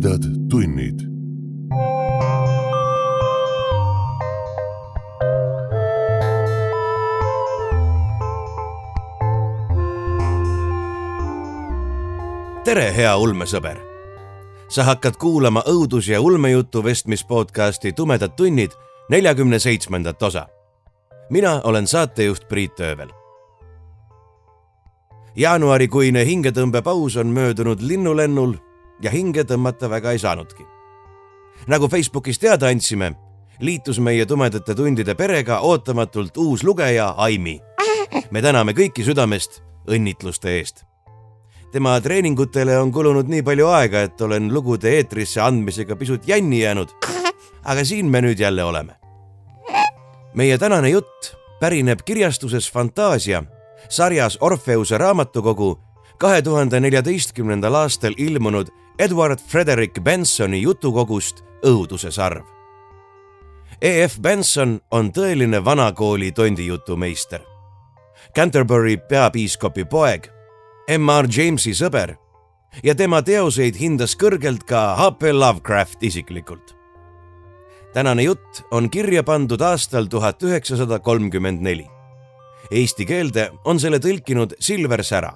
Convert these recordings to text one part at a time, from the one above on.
tumedad tunnid. tere, hea ulmesõber. sa hakkad kuulama õudus- ja ulmejutu vestmis podcasti Tumedad tunnid neljakümne seitsmendat osa. mina olen saatejuht Priit Öövel jaanuarikuine hingetõmbepaus on möödunud linnulennul ja hinge tõmmata väga ei saanudki. nagu Facebookis teada andsime, liitus meie tumedate tundide perega ootamatult uus lugeja Aimi. me täname kõiki südamest õnnitluste eest. tema treeningutele on kulunud nii palju aega, et olen lugude eetrisse andmisega pisut jänni jäänud. aga siin me nüüd jälle oleme. meie tänane jutt pärineb kirjastuses Fantaasia sarjas Orpheuse raamatukogu kahe tuhande neljateistkümnendal aastal ilmunud Edward Frederick Bensoni jutukogust Õuduse sarv. E.F. Benson on tõeline vanakooli tondijutumeister. Canterbury peapiiskopi poeg, M.R. Jamesi sõber ja tema teoseid hindas kõrgelt ka H.P. Lovecraft isiklikult. tänane jutt on kirja pandud aastal tuhat üheksasada kolmkümmend neli Eesti keelde on selle tõlkinud Silver Sära.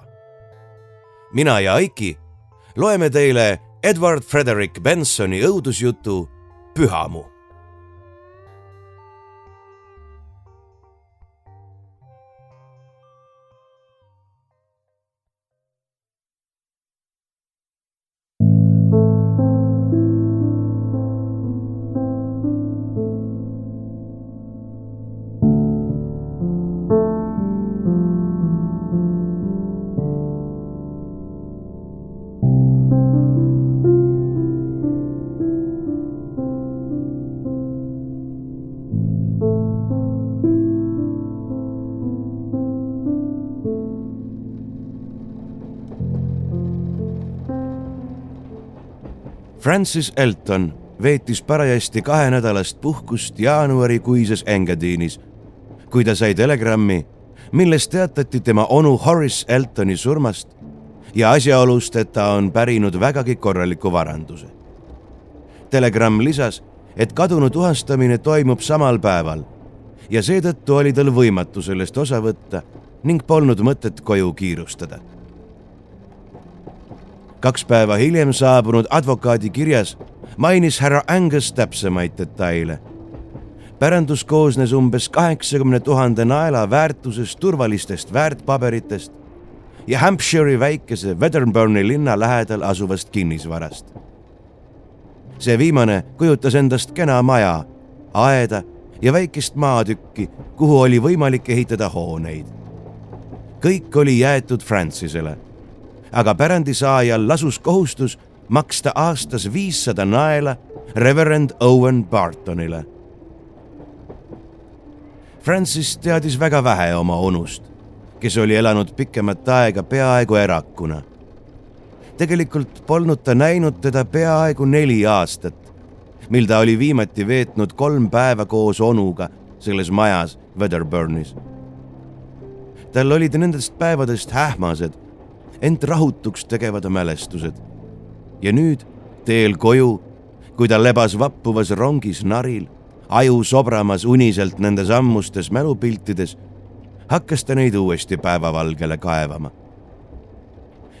mina ja Aiki loeme teile Edward Frederick Bensoni õudusjutu Pühamu Francis Elton veetis parajasti kahenädalast puhkust jaanuarikuises Engadinis, kui ta sai telegrammi, milles teatati tema onu Horace Eltoni surmast ja asjaolust, et ta on pärinud vägagi korraliku varanduse. telegramm lisas, et kadunu tuhastamine toimub samal päeval ja seetõttu oli tal võimatu sellest osa võtta ning polnud mõtet koju kiirustada kaks päeva hiljem saabunud advokaadi kirjas mainis härra Angus täpsemaid detaile. pärandus koosnes umbes kaheksakümne tuhande naela väärtusest turvalistest väärtpaberitest ja Hampshire'i väikese Wedderburni linna lähedal asuvast kinnisvarast. see viimane kujutas endast kena maja, aeda ja väikest maatükki, kuhu oli võimalik ehitada hooneid. kõik oli jäetud Francisele aga pärandisaajal lasus kohustus maksta aastas viissada naela reverend Owen Bartonile. Francis teadis väga vähe oma onust, kes oli elanud pikemat aega peaaegu erakuna. tegelikult polnud ta näinud teda peaaegu neli aastat, mil ta oli viimati veetnud kolm päeva koos onuga selles majas Wedderburnis. tal olid nendest päevadest hähmased ent rahutuks tegevad mälestused. ja nüüd teel koju, kui ta lebas vappuvas rongis naril, aju sobramas uniselt nendes ammustes mälupiltides, hakkas ta neid uuesti päevavalgele kaevama.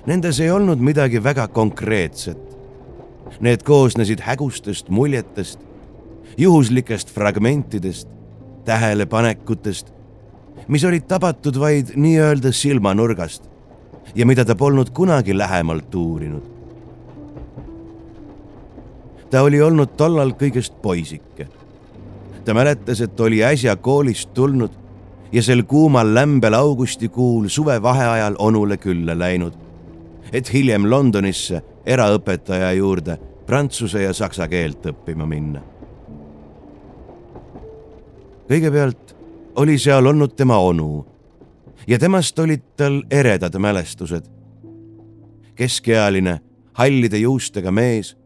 Nendes ei olnud midagi väga konkreetset. Need koosnesid hägustest muljetest, juhuslikest fragmentidest, tähelepanekutest, mis olid tabatud vaid nii-öelda silmanurgast ja mida ta polnud kunagi lähemalt uurinud. ta oli olnud tollal kõigest poisike. ta mäletas, et oli äsja koolist tulnud ja sel kuumal lämbel augustikuul suvevaheajal onule külla läinud, et hiljem Londonisse eraõpetaja juurde prantsuse ja saksa keelt õppima minna. kõigepealt oli seal olnud tema onu ja temast olid tal eredad mälestused. keskealine, hallide juustega mees,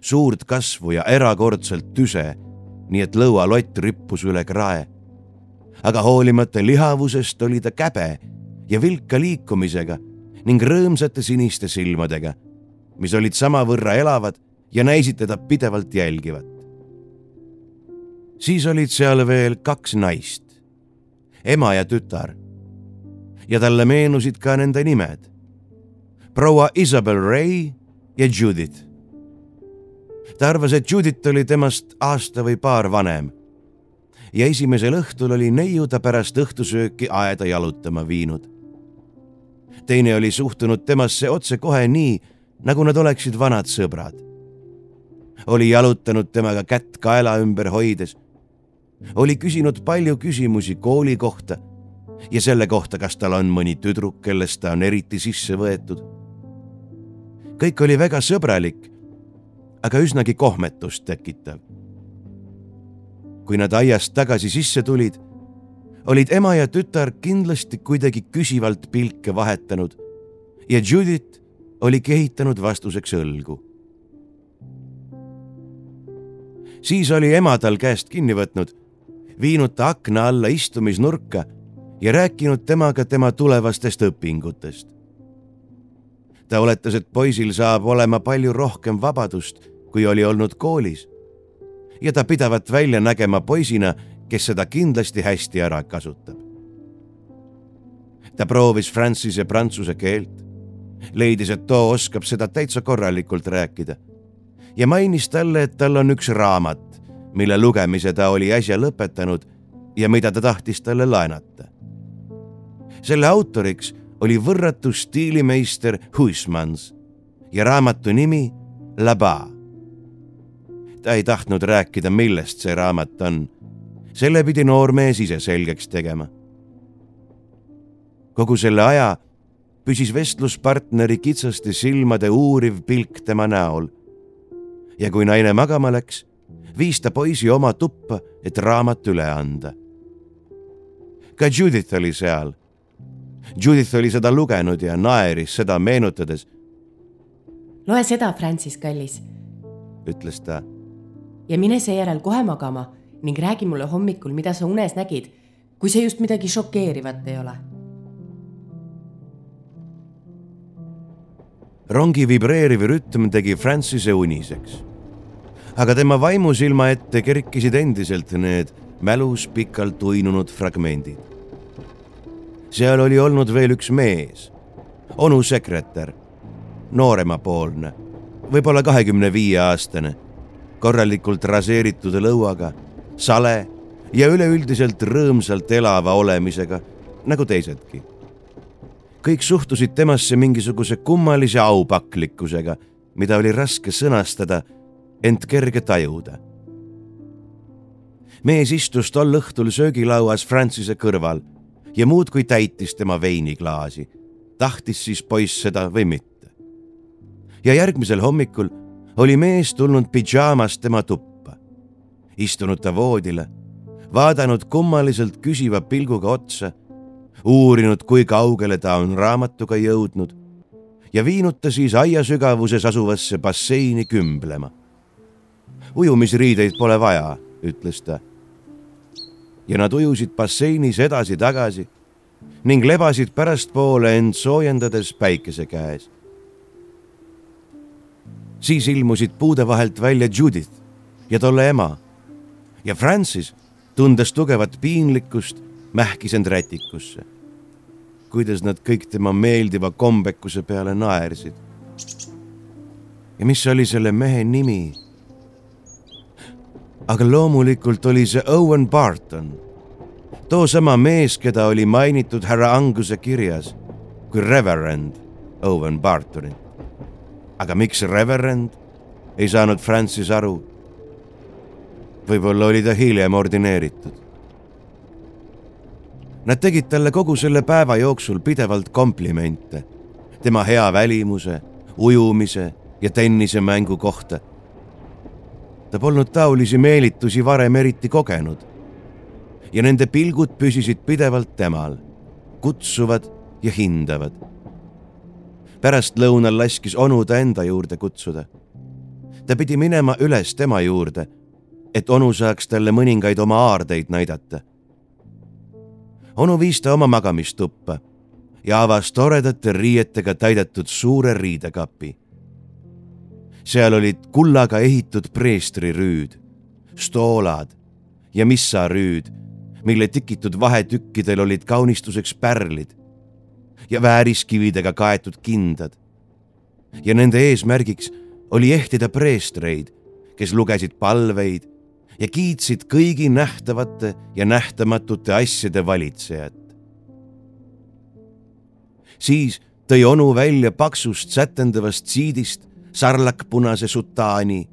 suurt kasvu ja erakordselt tüse, nii et lõualott rippus üle krae. aga hoolimata lihavusest oli ta käbe ja vilka liikumisega ning rõõmsate siniste silmadega, mis olid samavõrra elavad ja näisid teda pidevalt jälgivat. siis olid seal veel kaks naist, ema ja tütar. Ja talle meenusid ka nende nimed, proua Isabel Ray ja Judith. ta arvas, et Judith oli temast aasta või paar vanem ja esimesel õhtul oli neiu ta pärast õhtusööki aeda jalutama viinud. teine oli suhtunud temasse otsekohe nii, nagu nad oleksid vanad sõbrad. oli jalutanud temaga kätt kaela ümber hoides. oli küsinud palju küsimusi kooli kohta ja selle kohta, kas tal on mõni tüdruk, kellest ta on eriti sisse võetud. kõik oli väga sõbralik, aga üsnagi kohmetust tekitav kui nad aiast tagasi sisse tulid, olid ema ja tütar kindlasti kuidagi küsivalt pilke vahetanud ja Judith oli kehitanud vastuseks õlgu. siis oli ema tal käest kinni võtnud, viinud ta akna alla istumisnurka ja rääkinud temaga tema tulevastest õpingutest. ta oletas, et poisil saab olema palju rohkem vabadust, kui oli olnud koolis ja ta pidavat välja nägema poisina, kes seda kindlasti hästi ära kasutab. ta proovis prantsuse prantsuse keelt, leidis, et too oskab seda täitsa korralikult rääkida ja mainis talle, et tal on üks raamat, mille lugemise ta oli äsja lõpetanud ja mida ta tahtis talle laenata. selle autoriks oli võrratu stiilimeister Huismans ja raamatu nimi Laba ta ei tahtnud rääkida, millest see raamat on. selle pidi noormees ise selgeks tegema. kogu selle aja püsis vestluspartneri kitsaste silmade uuriv pilk tema näol. ja kui naine magama läks, viis ta poisi oma tuppa, et raamat üle anda. Ka Judith oli seal. Judith oli seda lugenud ja naeris seda meenutades. loe seda, Francis, kallis, ütles ta ja mine seejärel kohe magama ning räägi mulle hommikul, mida sa unes nägid, kui see just midagi šokeerivat ei ole. rongi vibreeriv rütm tegi Francise uniseks. aga tema vaimusilma ette kerkisid endiselt need mälus pikalt uinunud fragmendid. seal oli olnud veel üks mees, onu sekretär, nooremapoolne, võib-olla kahekümne viie aastane korralikult raseeritud lõuaga, sale ja üleüldiselt rõõmsalt elava olemisega, nagu teisedki. kõik suhtusid temasse mingisuguse kummalise aupaklikkusega, mida oli raske sõnastada, ent kerge tajuda. Mees istus tol õhtul söögilauas Francis'e kõrval ja muudkui täitis tema veiniklaasi, tahtis siis poiss seda või mitte. ja järgmisel hommikul oli mees tulnud pidžaamas tema tuppa, istunud ta voodile, vaadanud kummaliselt küsiva pilguga otsa, uurinud, kui kaugele ta on raamatuga jõudnud ja viinud ta siis aia sügavuses asuvasse basseini kümblema. ujumisriideid pole vaja, ütles ta. Ja nad ujusid basseinis edasi-tagasi ning lebasid pärastpoole end soojendades päikese käes siis ilmusid puude vahelt välja Judith ja tolle ema. ja Francis, tundes tugevat piinlikkust, mähkis end rätikusse. kuidas nad kõik tema meeldiva kombekuse peale naersid. ja mis oli selle mehe nimi? Aga loomulikult oli see Owen Barton, toosama mees, keda oli mainitud härra Anguse kirjas kui reverend Owen Bartonit aga miks reverend? ei saanud Francis aru. võib-olla oli ta hiljem ordineeritud. Nad tegid talle kogu selle päeva jooksul pidevalt komplimente tema hea välimuse, ujumise ja tennisemängu kohta. Ta polnud taolisi meelitusi varem eriti kogenud. ja nende pilgud püsisid pidevalt temal, kutsuvad ja hindavad pärastlõunal laskis onu ta enda juurde kutsuda. ta pidi minema üles tema juurde, et onu saaks talle mõningaid oma aardeid näidata. onu viis ta oma magamistuppa ja avas toredate riietega täidetud suure riidekapi. Seal olid kullaga ehitud preestrirüüd, stoolad ja missarüüd, mille tikitud vahetükkidel olid kaunistuseks pärlid ja vääriskividega kaetud kindad. ja nende eesmärgiks oli ehtida preestreid, kes lugesid palveid ja kiitsid kõigi nähtavate ja nähtamatute asjade valitsejat. siis tõi onu välja paksust sätendavast siidist sarlakpunase sutaani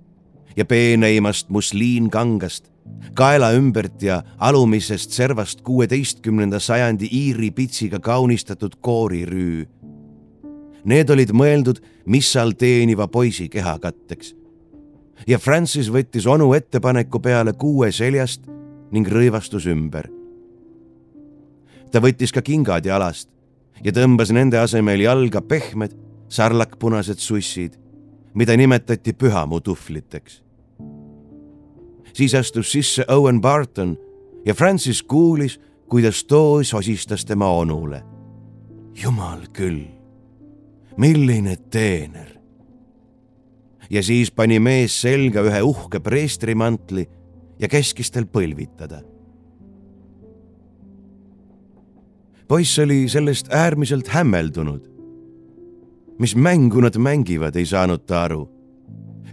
ja peeneimast musliinkangast, kaela ümbert ja alumisest servast kuueteistkümnenda sajandi Iiri pitsiga kaunistatud koorirüü. Need olid mõeldud missal teeniva poisi kehakatteks. ja Francis võttis onu ettepaneku peale kuue seljast ning rõivastus ümber. ta võttis ka kingad jalast ja tõmbas nende asemel jalga pehmed sarlakpunased sussid mida nimetati pühamu tuhvliteks. siis astus sisse Owen Barton ja Francis kuulis, kuidas too sosistas tema onule. jumal küll, milline teener. ja siis pani mees selga ühe uhke preestrimantli ja käskis tal põlvitada. poiss oli sellest äärmiselt hämmeldunud mis mängu nad mängivad, ei saanud ta aru.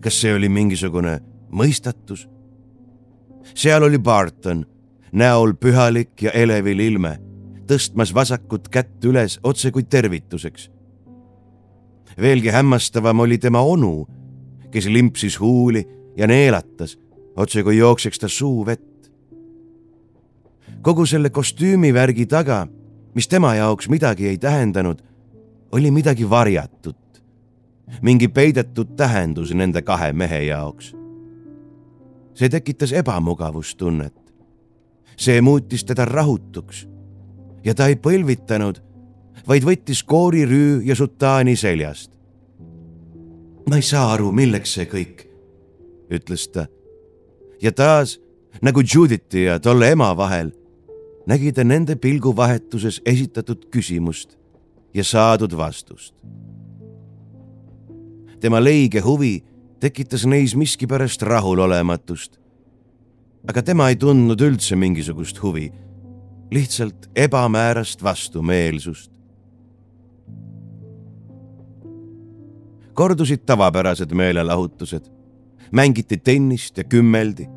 kas see oli mingisugune mõistatus? seal oli Barton, näol pühalik ja elevil ilme, tõstmas vasakut kätt üles otse kui tervituseks. veelgi hämmastavam oli tema onu, kes limpsis huuli ja neelatas, otse kui jookseks ta suu vett. kogu selle kostüümivärgi taga, mis tema jaoks midagi ei tähendanud oli midagi varjatut, mingi peidetud tähendus nende kahe mehe jaoks. see tekitas ebamugavustunnet. see muutis teda rahutuks ja ta ei põlvitanud, vaid võttis koorirüü ja sutaani seljast. ma ei saa aru, milleks see kõik, ütles ta. ja taas nagu Juditi ja tolle ema vahel nägi ta nende pilguvahetuses esitatud küsimust ja saadud vastust. tema leige huvi tekitas neis miskipärast rahulolematust. aga tema ei tundnud üldse mingisugust huvi, lihtsalt ebamäärast vastumeelsust. kordusid tavapärased meelelahutused, mängiti tennist ja kümmeldi.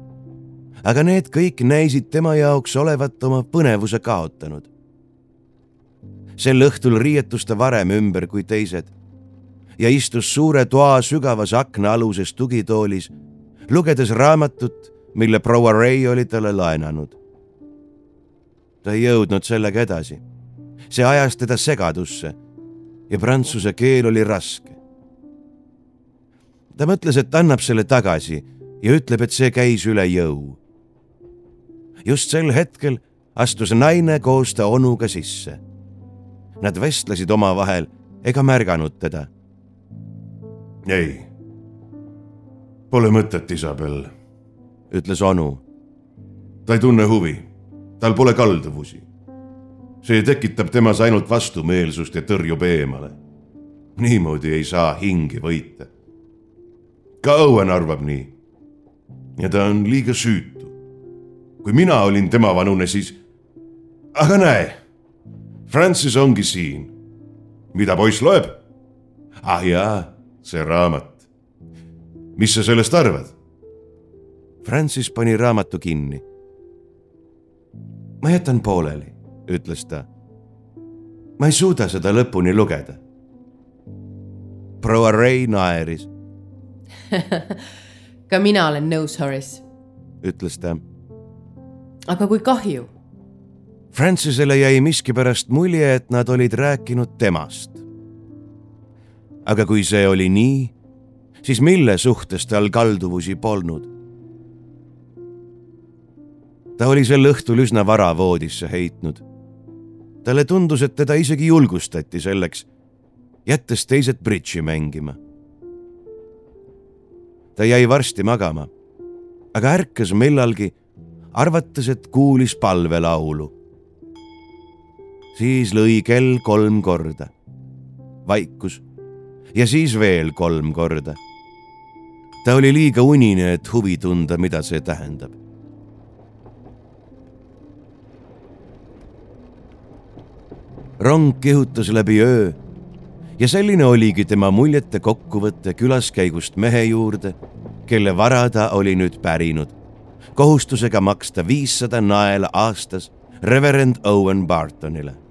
aga need kõik näisid tema jaoks olevat oma põnevuse kaotanud sel õhtul riietus ta varem ümber kui teised ja istus suure toa sügavas aknaaluses tugitoolis, lugedes raamatut, mille proua Ray oli talle laenanud. ta ei jõudnud sellega edasi. see ajas teda segadusse ja prantsuse keel oli raske. ta mõtles, et annab selle tagasi ja ütleb, et see käis üle jõu. just sel hetkel astus naine koos ta onuga sisse Nad vestlesid omavahel ega märganud teda. ei, pole mõtet, Isabel, ütles onu. ta ei tunne huvi, tal pole kalduvusi. see tekitab temas ainult vastumeelsust ja tõrjub eemale. niimoodi ei saa hingi võita. ka Owen arvab nii. ja ta on liiga süütu. kui mina olin tema vanune, siis, aga näe Francis ongi siin. mida poiss loeb? ah jaa, see raamat. mis sa sellest arvad? Francis pani raamatu kinni. ma jätan pooleli, ütles ta. ma ei suuda seda lõpuni lugeda. proua Ray naeris ka mina olen nõus, Horace, ütles ta. aga kui kahju Francisele jäi miskipärast mulje, et nad olid rääkinud temast. aga kui see oli nii, siis mille suhtes tal kalduvusi polnud? ta oli sel õhtul üsna vara voodisse heitnud. talle tundus, et teda isegi julgustati selleks, jättes teised bridži mängima. ta jäi varsti magama, aga ärkas millalgi, arvates, et kuulis palvelaulu siis lõi kell kolm korda. vaikus ja siis veel kolm korda. ta oli liiga unine, et huvi tunda, mida see tähendab. rong kihutas läbi öö ja selline oligi tema muljete kokkuvõte külaskäigust mehe juurde, kelle vara ta oli nüüd pärinud, kohustusega maksta viissada naela aastas reverend Owen Bartonile.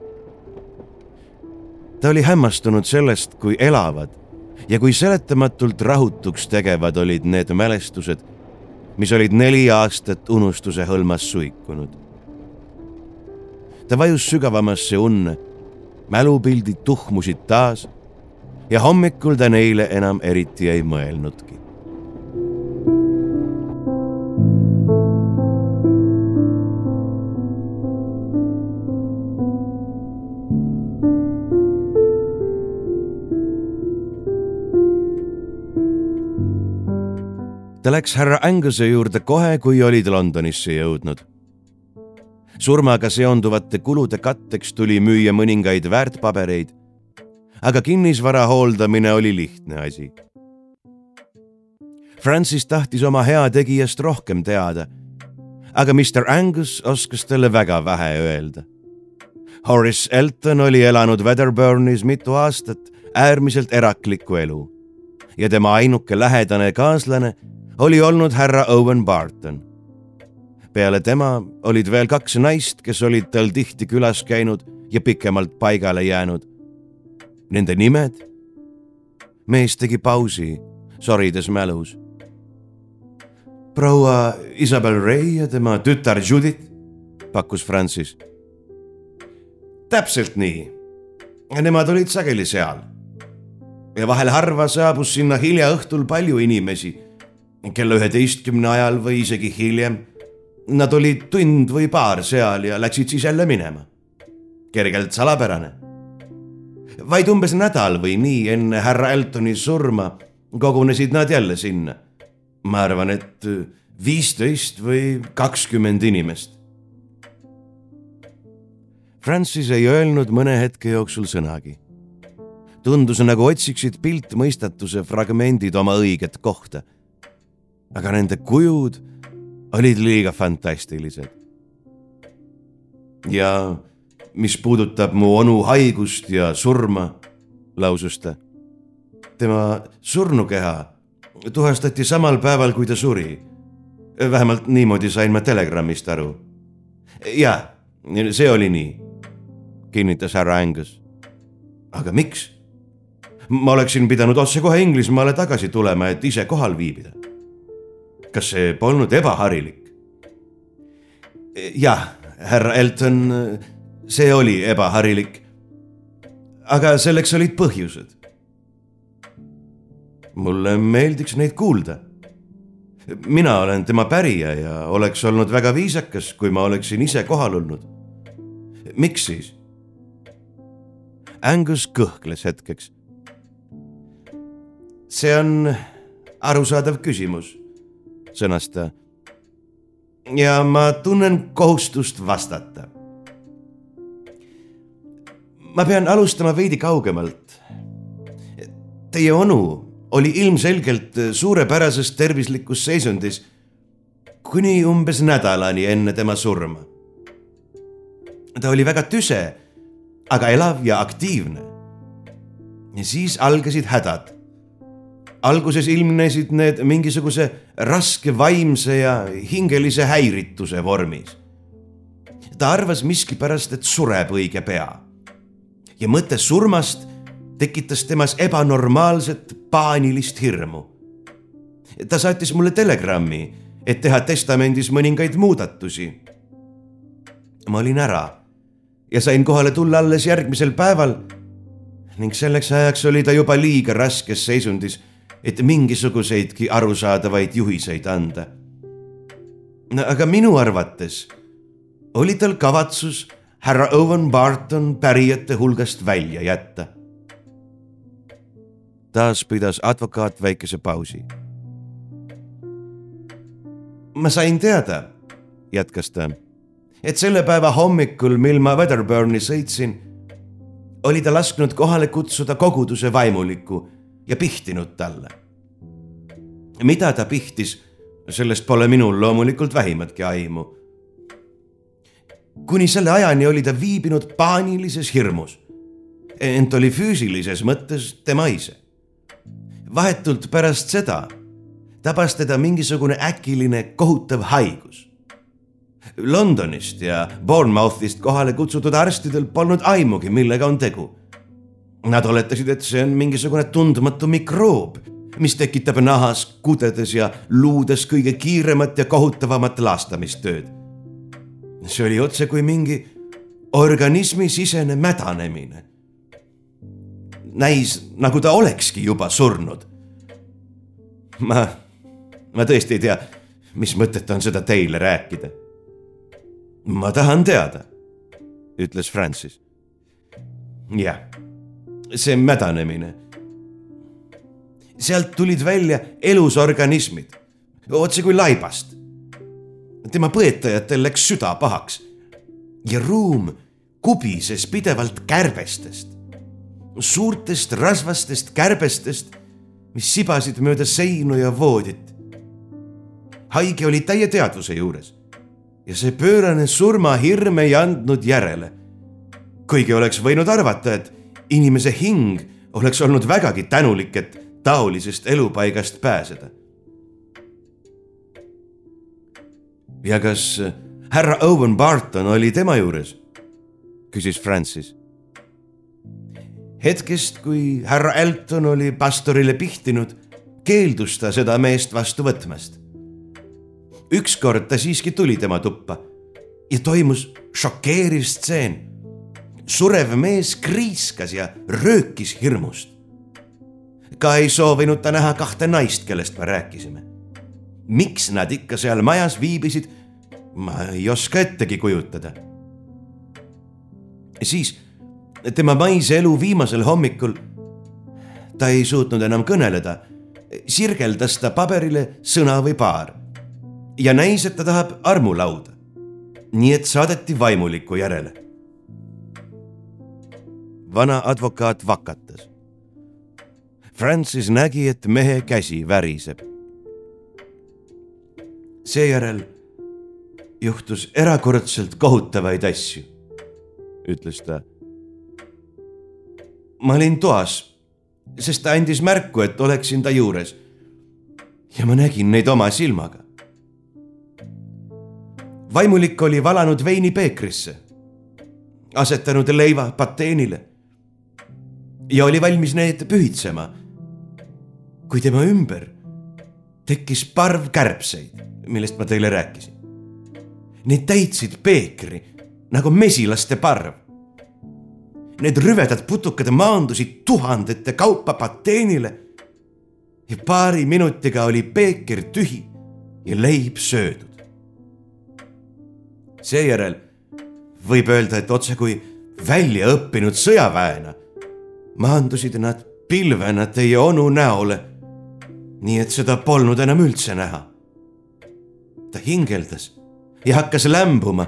Ta oli hämmastunud sellest, kui elavad ja kui seletamatult rahutuks tegevad olid need mälestused, mis olid neli aastat unustuse hõlmas suikunud. ta vajus sügavamasse unne, mälupildid tuhmusid taas ja hommikul ta neile enam eriti ei mõelnudki. Ta läks härra Anguse juurde kohe, kui olid Londonisse jõudnud. surmaga seonduvate kulude katteks tuli müüa mõningaid väärtpabereid, aga kinnisvara hooldamine oli lihtne asi. Francis tahtis oma heategijast rohkem teada, aga Mr Angus oskas talle väga vähe öelda. Horace Elton oli elanud Wedderburnis mitu aastat äärmiselt eraklikku elu ja tema ainuke lähedane kaaslane oli olnud härra Owen Barton. peale tema olid veel kaks naist, kes olid tal tihti külas käinud ja pikemalt paigale jäänud. Nende nimed? mees tegi pausi, sorides mälus. proua Isabel Ray ja tema tütar Judith, pakkus Francis. täpselt nii. Nemad olid sageli seal. ja vahel harva saabus sinna hilja õhtul palju inimesi kella üheteistkümne ajal või isegi hiljem. Nad olid tund või paar seal ja läksid siis jälle minema. kergelt salapärane. vaid umbes nädal või nii enne härra Eltoni surma kogunesid nad jälle sinna. ma arvan, et viisteist või kakskümmend inimest. Francis ei öelnud mõne hetke jooksul sõnagi. tundus nagu otsiksid piltmõistatuse fragmendid oma õiget kohta aga nende kujud olid liiga fantastilised. ja mis puudutab mu onu haigust ja surma, lausus ta. tema surnukeha tuhastati samal päeval, kui ta suri. vähemalt niimoodi sain ma telegrammist aru. ja, see oli nii, kinnitas härra Angus. aga miks? ma oleksin pidanud otsekohe Inglismaale tagasi tulema, et ise kohal viibida kas see polnud ebaharilik? jah, härra Elton, see oli ebaharilik. aga selleks olid põhjused. mulle meeldiks neid kuulda. mina olen tema pärija ja oleks olnud väga viisakas, kui ma oleksin ise kohal olnud. miks siis? Angus kõhkles hetkeks. see on arusaadav küsimus sõnas ta. ja ma tunnen kohustust vastata. ma pean alustama veidi kaugemalt. Teie onu oli ilmselgelt suurepärases tervislikus seisundis kuni umbes nädalani enne tema surma. ta oli väga tüse, aga elav ja aktiivne. ja siis algasid hädad alguses ilmnesid need mingisuguse raske vaimse ja hingelise häirituse vormis. ta arvas miskipärast, et sureb õige pea. ja mõte surmast tekitas temas ebanormaalset paanilist hirmu. ta saatis mulle telegrammi, et teha testamendis mõningaid muudatusi. ma olin ära ja sain kohale tulla alles järgmisel päeval ning selleks ajaks oli ta juba liiga raskes seisundis et mingisuguseidki arusaadavaid juhiseid anda. aga minu arvates oli tal kavatsus härra Owen Barton pärijate hulgast välja jätta. taas pidas advokaat väikese pausi. ma sain teada, jätkas ta, et selle päeva hommikul, mil ma Wedderburni sõitsin, oli ta lasknud kohale kutsuda koguduse vaimuliku ja pihtinud talle. mida ta pihtis, sellest pole minul loomulikult vähimatki aimu. kuni selle ajani oli ta viibinud paanilises hirmus. ent oli füüsilises mõttes tema ise. vahetult pärast seda tabas teda mingisugune äkiline kohutav haigus. Londonist ja Bournemouthist kohale kutsutud arstidel polnud aimugi, millega on tegu. Nad oletasid, et see on mingisugune tundmatu mikroob, mis tekitab nahas, kudedes ja luudes kõige kiiremat ja kohutavamat laastamistööd. see oli otse kui mingi organismi sisene mädanemine. näis, nagu ta olekski juba surnud. ma ma tõesti ei tea, mis mõtet on seda teile rääkida. ma tahan teada, ütles Francis. jah, see mädanemine. sealt tulid välja elusorganismid, otse kui laibast. tema põetajatel läks süda pahaks ja ruum kubises pidevalt kärbestest, suurtest rasvastest kärbestest, mis sibasid mööda seinu ja voodit haige oli täie teadvuse juures ja see pöörane surmahirm ei andnud järele. kuigi oleks võinud arvata, et inimese hing oleks olnud vägagi tänulik, et taolisest elupaigast pääseda. ja kas härra Owen Barton oli tema juures? küsis Francis. hetkest, kui härra Elton oli pastorile pihtinud, keeldus ta seda meest vastu võtmast ükskord ta siiski tuli tema tuppa ja toimus šokeeriv stseen. Surev mees kriiskas ja röökis hirmust. ka ei soovinud ta näha kahte naist, kellest me rääkisime. miks nad ikka seal majas viibisid, ma ei oska ettegi kujutada. siis tema maise elu viimasel hommikul, ta ei suutnud enam kõneleda, sirgeldas ta paberile sõna või paar ja näis, et ta tahab armulauda. nii et saadeti vaimuliku järele. Vana advokaat vakatas. Francis nägi, et mehe käsi väriseb. seejärel juhtus erakordselt kohutavaid asju, ütles ta. ma olin toas, sest ta andis märku, et oleksin ta juures. ja ma nägin neid oma silmaga vaimulik oli valanud veini peekrisse, asetanud leiva pateenile ja oli valmis need pühitsema. kui tema ümber tekkis parv kärbseid, millest ma teile rääkisin. Need täitsid peekri nagu mesilaste parv. Need rüvedad putukad maandusid tuhandete kaupa pateenile ja paari minutiga oli peeker tühi ja leib söödud seejärel võib öelda, et otsekui väljaõppinud sõjaväena maandusid nad pilvena teie onu näole. nii et seda polnud enam üldse näha. ta hingeldas ja hakkas lämbuma.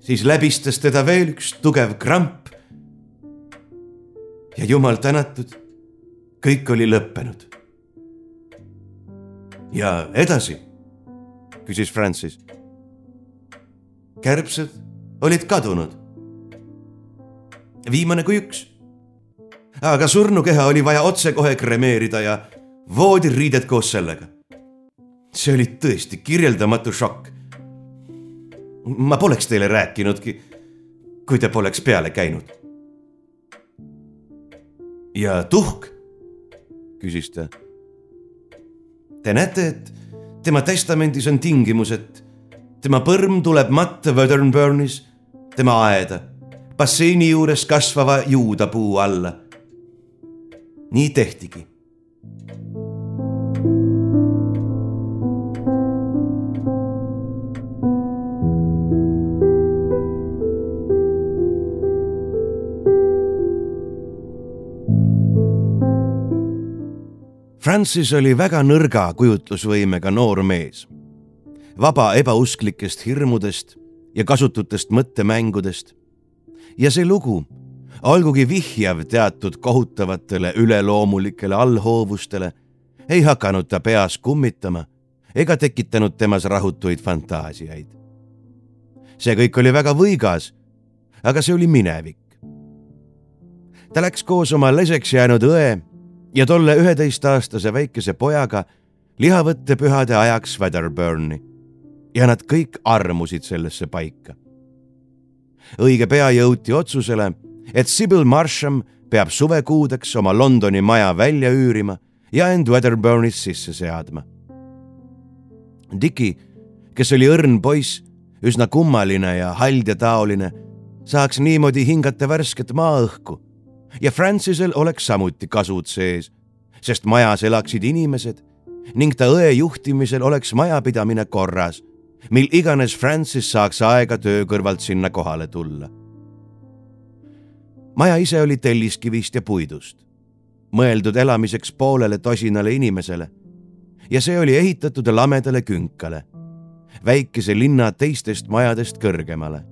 siis läbistas teda veel üks tugev kramp. ja jumal tänatud, kõik oli lõppenud. ja edasi küsis Francis. kärbsed olid kadunud. Viimane kui üks. aga surnukeha oli vaja otsekohe kremeerida ja voodiriided koos sellega. see oli tõesti kirjeldamatu šokk. ma poleks teile rääkinudki, kui te poleks peale käinud. ja tuhk? küsis ta. Te näete, et tema testamendis on tingimus, et tema põrm tuleb matta Wedernburnis, tema aeda, basseini juures kasvava juudapuu alla. nii tehtigi Francis oli väga nõrga kujutlusvõimega noor mees, vaba ebausklikest hirmudest ja kasututest mõttemängudest. Ja see lugu, olgugi vihjav teatud kohutavatele üleloomulikele allhoovustele, ei hakanud ta peas kummitama ega tekitanud temas rahutuid fantaasiaid. see kõik oli väga võigas, aga see oli minevik. ta läks koos oma leseks jäänud õe ja tolle üheteistaastase väikese pojaga lihavõttepühade ajaks Wedderburni ja nad kõik armusid sellesse paika. Õige pea jõuti otsusele, et Sybil Marsham peab suvekuudeks oma Londoni maja välja üürima ja end Wedderburnis sisse seadma. Dickie, kes oli õrn poiss, üsna kummaline ja haldjataoline, saaks niimoodi hingata värsket maaõhku ja Francisel oleks samuti kasud sees, sest majas elaksid inimesed ning ta õe juhtimisel oleks majapidamine korras, mil iganes Francis saaks aega töö kõrvalt sinna kohale tulla. maja ise oli telliskivist ja puidust, mõeldud elamiseks poolele tosinale inimesele ja see oli ehitatud lamedale künkale, väikese linna teistest majadest kõrgemale.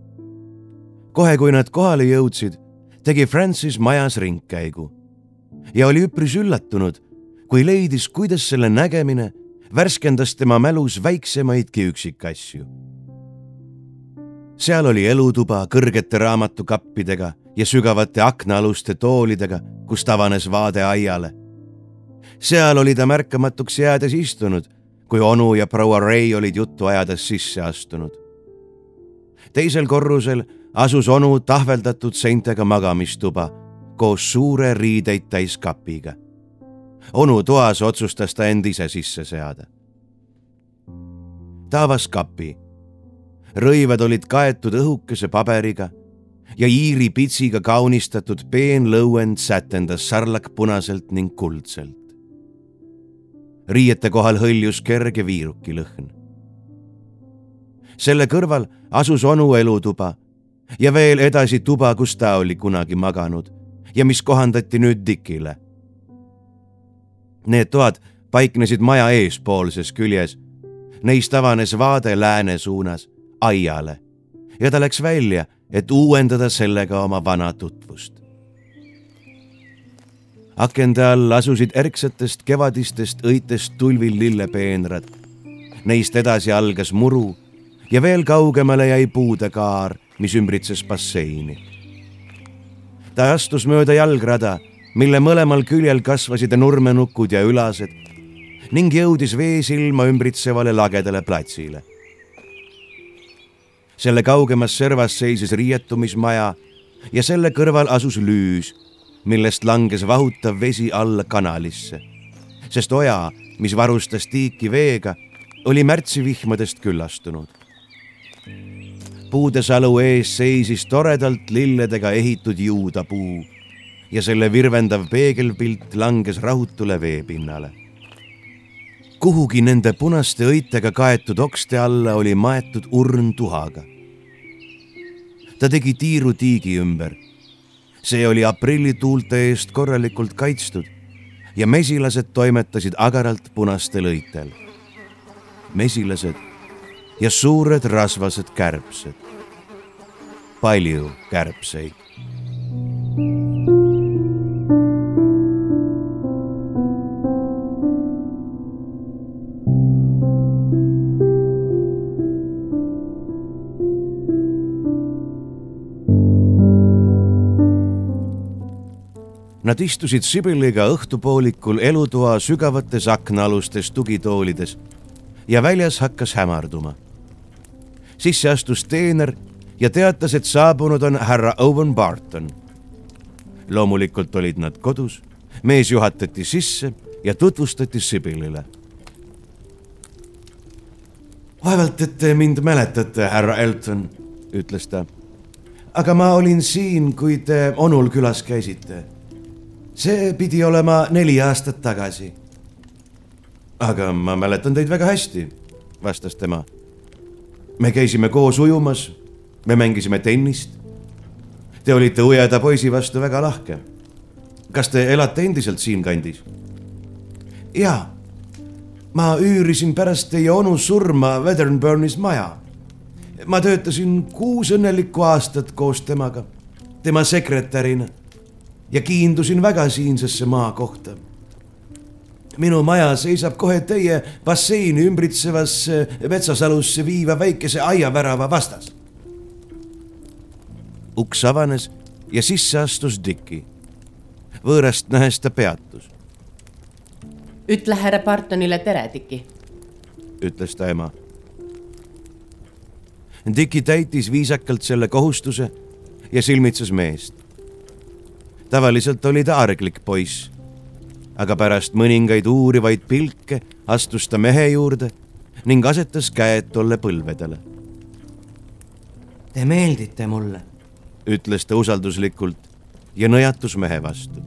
kohe, kui nad kohale jõudsid, tegi Francis majas ringkäigu ja oli üpris üllatunud, kui leidis, kuidas selle nägemine värskendas tema mälus väiksemaidki üksikasju. seal oli elutuba kõrgete raamatukappidega ja sügavate aknaaluste toolidega, kust avanes vaade aiale. seal oli ta märkamatuks jäädes istunud, kui onu ja proua Ray olid juttu ajades sisse astunud. teisel korrusel asus onu tahveldatud seintega magamistuba koos suure riideid täis kapiga onu toas otsustas ta end ise sisse seada. ta avas kapi. rõivad olid kaetud õhukese paberiga ja Iiri pitsiga kaunistatud peenlõuend sätendas sarlakpunaselt ning kuldselt. riiete kohal hõljus kerge viiruki lõhn. selle kõrval asus onu elutuba ja veel edasi tuba, kus ta oli kunagi maganud ja mis kohandati nüüd Dikile Need toad paiknesid maja eespoolses küljes. Neist avanes vaade lääne suunas, aiale ja ta läks välja, et uuendada sellega oma vana tutvust. akende all asusid erksatest kevadistest õitest tulvil lillepeenrad. Neist edasi algas muru ja veel kaugemale jäi puude kaar, mis ümbritses basseini. ta astus mööda jalgrada mille mõlemal küljel kasvasid nurmenukud ja ülased ning jõudis veesilma ümbritsevale lagedale platsile. selle kaugemas servas seisis riietumismaja ja selle kõrval asus lüüs, millest langes vahutav vesi alla kanalisse, sest oja, mis varustas tiiki veega, oli märtsivihmadest küllastunud. puudesalu ees seisis toredalt lilledega ehitud juudapuu ja selle virvendav peegelpilt langes rahutule veepinnale. kuhugi nende punaste õitega kaetud okste alla oli maetud urn tuhaga. ta tegi tiiru tiigi ümber. see oli aprillituulte eest korralikult kaitstud ja mesilased toimetasid agaralt punastel õitel. mesilased ja suured rasvased kärbsed. palju kärbseid Nad istusid Sibeliga õhtupoolikul elutoa sügavates aknaalustes tugitoolides ja väljas hakkas hämarduma. sisse astus teener ja teatas, et saabunud on härra Owen Barton. loomulikult olid nad kodus, mees juhatati sisse ja tutvustati Sibelile. vaevalt, et te mind mäletate, härra Elton, ütles ta. aga ma olin siin, kui te onul külas käisite see pidi olema neli aastat tagasi. aga ma mäletan teid väga hästi, vastas tema. me käisime koos ujumas, me mängisime tennist. Te olite õeda poisi vastu väga lahke. kas te elate endiselt siinkandis? jaa, ma üürisin pärast teie onu surma Wedernburnis maja. ma töötasin kuus õnnelikku aastat koos temaga, tema sekretärina ja kiindusin väga siinsesse maakohta. minu maja seisab kohe teie basseini ümbritsevasse metsasalusse viiva väikese aiavärava vastas. uks avanes ja sisse astus Dickie. võõrast nähes ta peatus. ütle härra Bartonile tere, Dickie. ütles ta ema. Dickie täitis viisakalt selle kohustuse ja silmitses meest. Tavaliselt oli ta arglik poiss aga pärast mõningaid uurivaid pilke astus ta mehe juurde ning asetas käed tolle põlvedele. Te meeldite mulle, ütles ta usalduslikult ja nõjatus mehe vastu.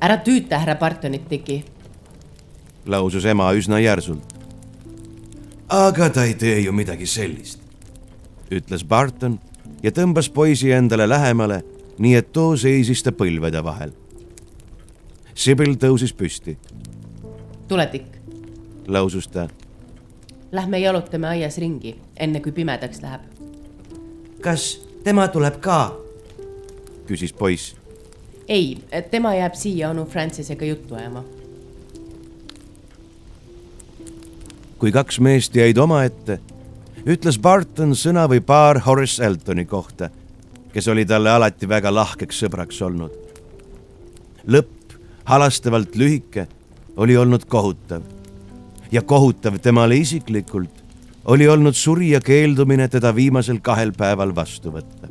ära tüüta härra Bartonit, Tiki, lausus ema üsna järsult. aga ta ei tee ju midagi sellist, ütles Barton ja tõmbas poisi endale lähemale, nii et too seisis ta põlvede vahel Sibyl tõusis püsti. tule, Tikk. lausus ta. Lähme jalutame aias ringi, enne kui pimedaks läheb. kas tema tuleb ka? küsis poiss. ei, tema jääb siia onu Francisega juttu ajama. kui kaks meest jäid omaette, ütles Barton sõna või paar Horace Eltoni kohta, kes oli talle alati väga lahkeks sõbraks olnud. lõpp halastavalt lühike, oli olnud kohutav. ja kohutav temale isiklikult oli olnud surija keeldumine teda viimasel kahel päeval vastu võtta.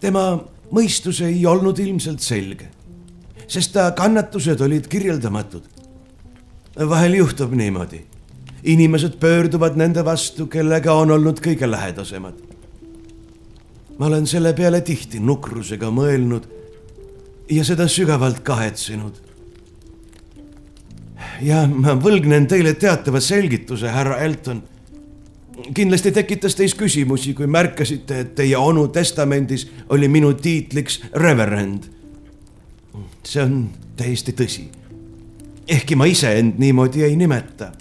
tema mõistus ei olnud ilmselt selge, sest ta kannatused olid kirjeldamatud. vahel juhtub niimoodi, inimesed pöörduvad nende vastu, kellega on olnud kõige lähedasemad. Ma olen selle peale tihti nukrusega mõelnud ja seda sügavalt kahetsenud. ja ma võlgnen teile teatava selgituse, härra Elton. kindlasti tekitas teis küsimusi, kui märkasite, et teie onu testamendis oli minu tiitliks reverend. see on täiesti tõsi. ehkki ma ise end niimoodi ei nimeta.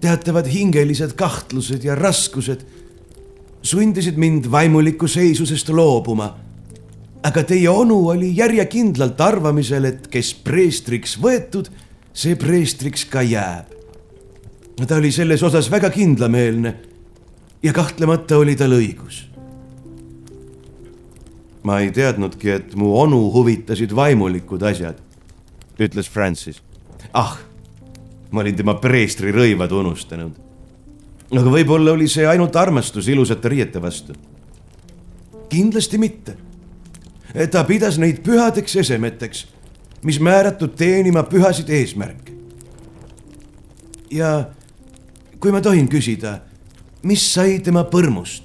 teatavad hingelised kahtlused ja raskused sundisid mind vaimuliku seisusest loobuma aga teie onu oli järjekindlalt arvamisel, et kes preestriks võetud, see preestriks ka jääb. ta oli selles osas väga kindlameelne ja kahtlemata oli tal õigus. ma ei teadnudki, et mu onu huvitasid vaimulikud asjad, ütles Francis. ah, ma olin tema preestri rõivad unustanud. Aga võib-olla oli see ainult armastus ilusate riiete vastu. kindlasti mitte ta pidas neid pühadeks esemeteks, mis määratud teenima pühasid eesmärke. ja kui ma tohin küsida, mis sai tema põrmust?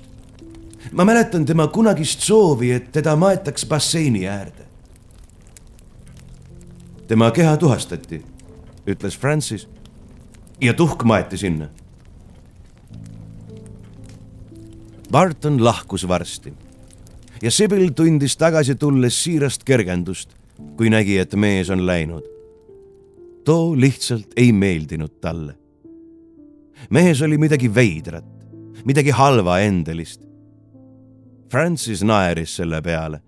ma mäletan tema kunagist soovi, et teda maetaks basseini äärde. tema keha tuhastati, ütles Francis ja tuhk maeti sinna. Barton lahkus varsti ja Sibyl tundis tagasi tulles siirast kergendust, kui nägi, et mees on läinud. too lihtsalt ei meeldinud talle. mehes oli midagi veidrat, midagi halva endelist. Francis naeris selle peale.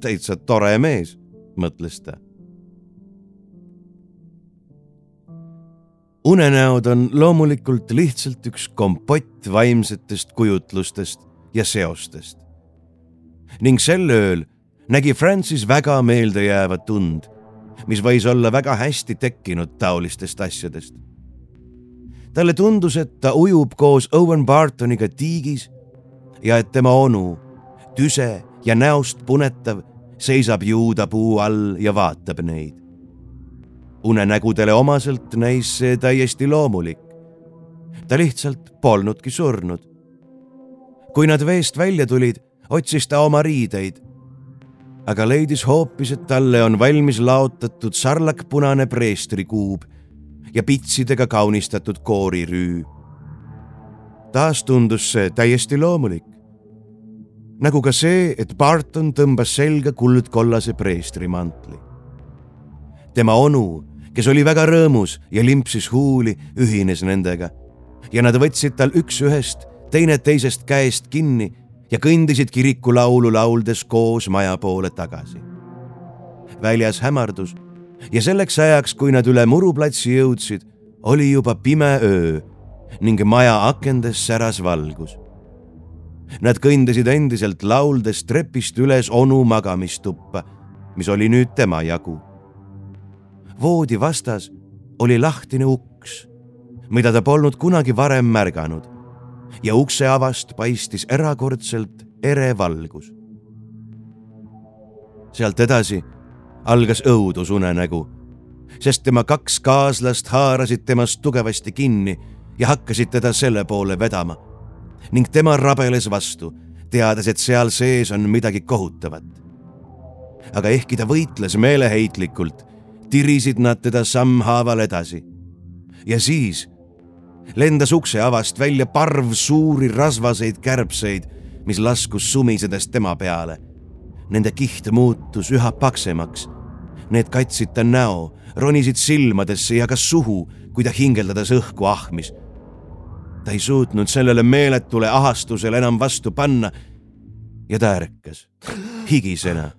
täitsa tore mees, mõtles ta. Unenäod on loomulikult lihtsalt üks kompott vaimsetest kujutlustest ja seostest ning sel ööl nägi Francis väga meeldejäävat und, mis võis olla väga hästi tekkinud taolistest asjadest. talle tundus, et ta ujub koos Owen Bartoniga tiigis ja et tema onu, tüse ja näost punetav, seisab juudapuu all ja vaatab neid. Unenägudele omaselt näis see täiesti loomulik. ta lihtsalt polnudki surnud. kui nad veest välja tulid otsis ta oma riideid. aga leidis hoopis, et talle on valmis laotatud sarlakpunane preestrikuub ja pitsidega kaunistatud koorirüü. taas tundus see täiesti loomulik. nagu ka see, et Barton tõmbas selga kuldkollase preestrimantli. tema onu, kes oli väga rõõmus ja limpsis huuli, ühines nendega ja nad võtsid tal üks-ühest, teine teisest käest kinni ja kõndisid kirikulaulu lauldes koos maja poole tagasi väljas hämardus ja selleks ajaks, kui nad üle muruplatsi jõudsid, oli juba pime öö ning maja akendes säras valgus. Nad kõndisid endiselt lauldes trepist üles onu magamistuppa, mis oli nüüd tema jagu. Voodi vastas oli lahtine uks, mida ta polnud kunagi varem märganud ja ukse avast paistis erakordselt ere valgus. sealt edasi algas õudusunenägu, sest tema kaks kaaslast haarasid temast tugevasti kinni ja hakkasid teda selle poole vedama. ning tema rabeles vastu, teades, et seal sees on midagi kohutavat. aga ehkki ta võitles meeleheitlikult, tirisid nad teda sammhaaval edasi. ja siis lendas ukse avast välja parv suuri rasvaseid kärbseid, mis laskus sumisedes tema peale. Nende kiht muutus üha paksemaks. Need katsid ta näo, ronisid silmadesse ja ka suhu, kui ta hingeldades õhku ahmis. ta ei suutnud sellele meeletule ahastusele enam vastu panna ja ta ärkas, higisena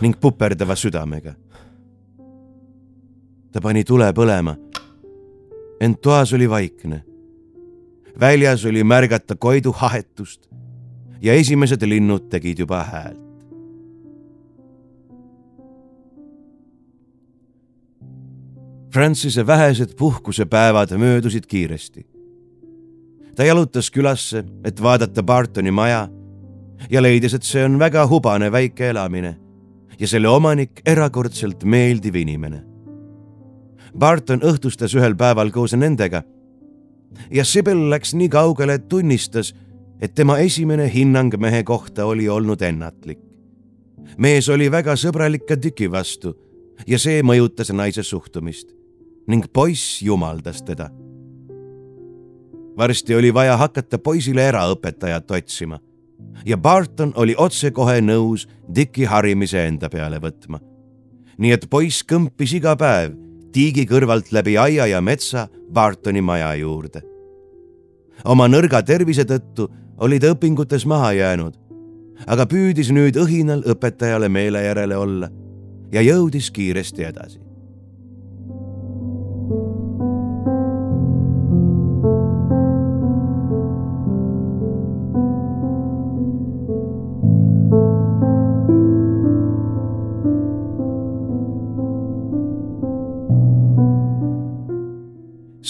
ning puperdava südamega. Ta pani tule põlema ent toas oli vaikne. väljas oli märgata koidu hahetust ja esimesed linnud tegid juba häält. Francise vähesed puhkusepäevad möödusid kiiresti. ta jalutas külasse, et vaadata Bartoni maja ja leidis, et see on väga hubane väike elamine ja selle omanik erakordselt meeldiv inimene Barton õhtustas ühel päeval koos nendega. ja Sibyl läks nii kaugele, et tunnistas, et tema esimene hinnang mehe kohta oli olnud ennatlik. mees oli väga sõbralik ka tüki vastu ja see mõjutas naise suhtumist ning poiss jumaldas teda. varsti oli vaja hakata poisile eraõpetajat otsima ja Barton oli otsekohe nõus Dicki harimise enda peale võtma. nii et poiss kõmpis iga päev tiigi kõrvalt läbi aia ja metsa Bartoni maja juurde. oma nõrga tervise tõttu oli ta õpingutes maha jäänud, aga püüdis nüüd õhinal õpetajale meele järele olla ja jõudis kiiresti edasi.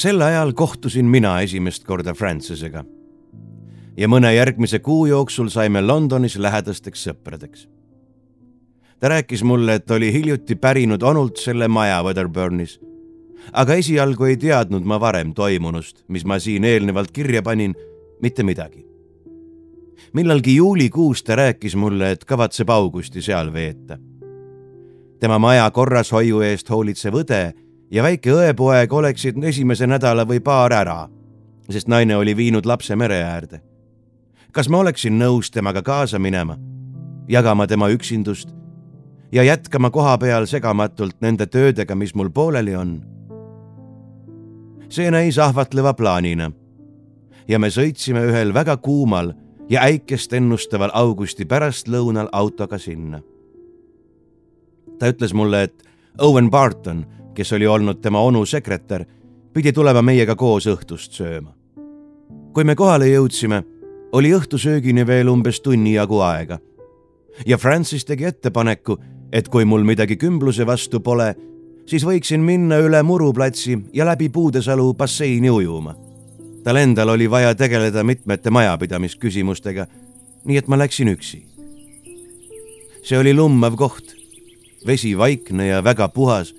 Sel ajal kohtusin mina esimest korda Francisega. ja mõne järgmise kuu jooksul saime Londonis lähedasteks sõpradeks. ta rääkis mulle, et oli hiljuti pärinud onult selle maja Weatherburnis. aga esialgu ei teadnud ma varem toimunust, mis ma siin eelnevalt kirja panin, mitte midagi. millalgi juulikuus ta rääkis mulle, et kavatseb augusti seal veeta. tema maja korrashoiu eest hoolitsev õde ja väike õepoeg oleksid esimese nädala või paar ära, sest naine oli viinud lapse mere äärde. kas ma oleksin nõus temaga kaasa minema, jagama tema üksindust ja jätkama koha peal segamatult nende töödega, mis mul pooleli on? see näis ahvatleva plaanina ja me sõitsime ühel väga kuumal ja äikest ennustaval augusti pärastlõunal autoga sinna. ta ütles mulle, et Owen Barton kes oli olnud tema onu sekretär, pidi tulema meiega koos õhtust sööma. kui me kohale jõudsime, oli õhtusöögini veel umbes tunni jagu aega. ja Francis tegi ettepaneku, et kui mul midagi kümbluse vastu pole, siis võiksin minna üle muruplatsi ja läbi Puudesalu basseini ujuma. tal endal oli vaja tegeleda mitmete majapidamisküsimustega, nii et ma läksin üksi. see oli lummav koht, vesi vaikne ja väga puhas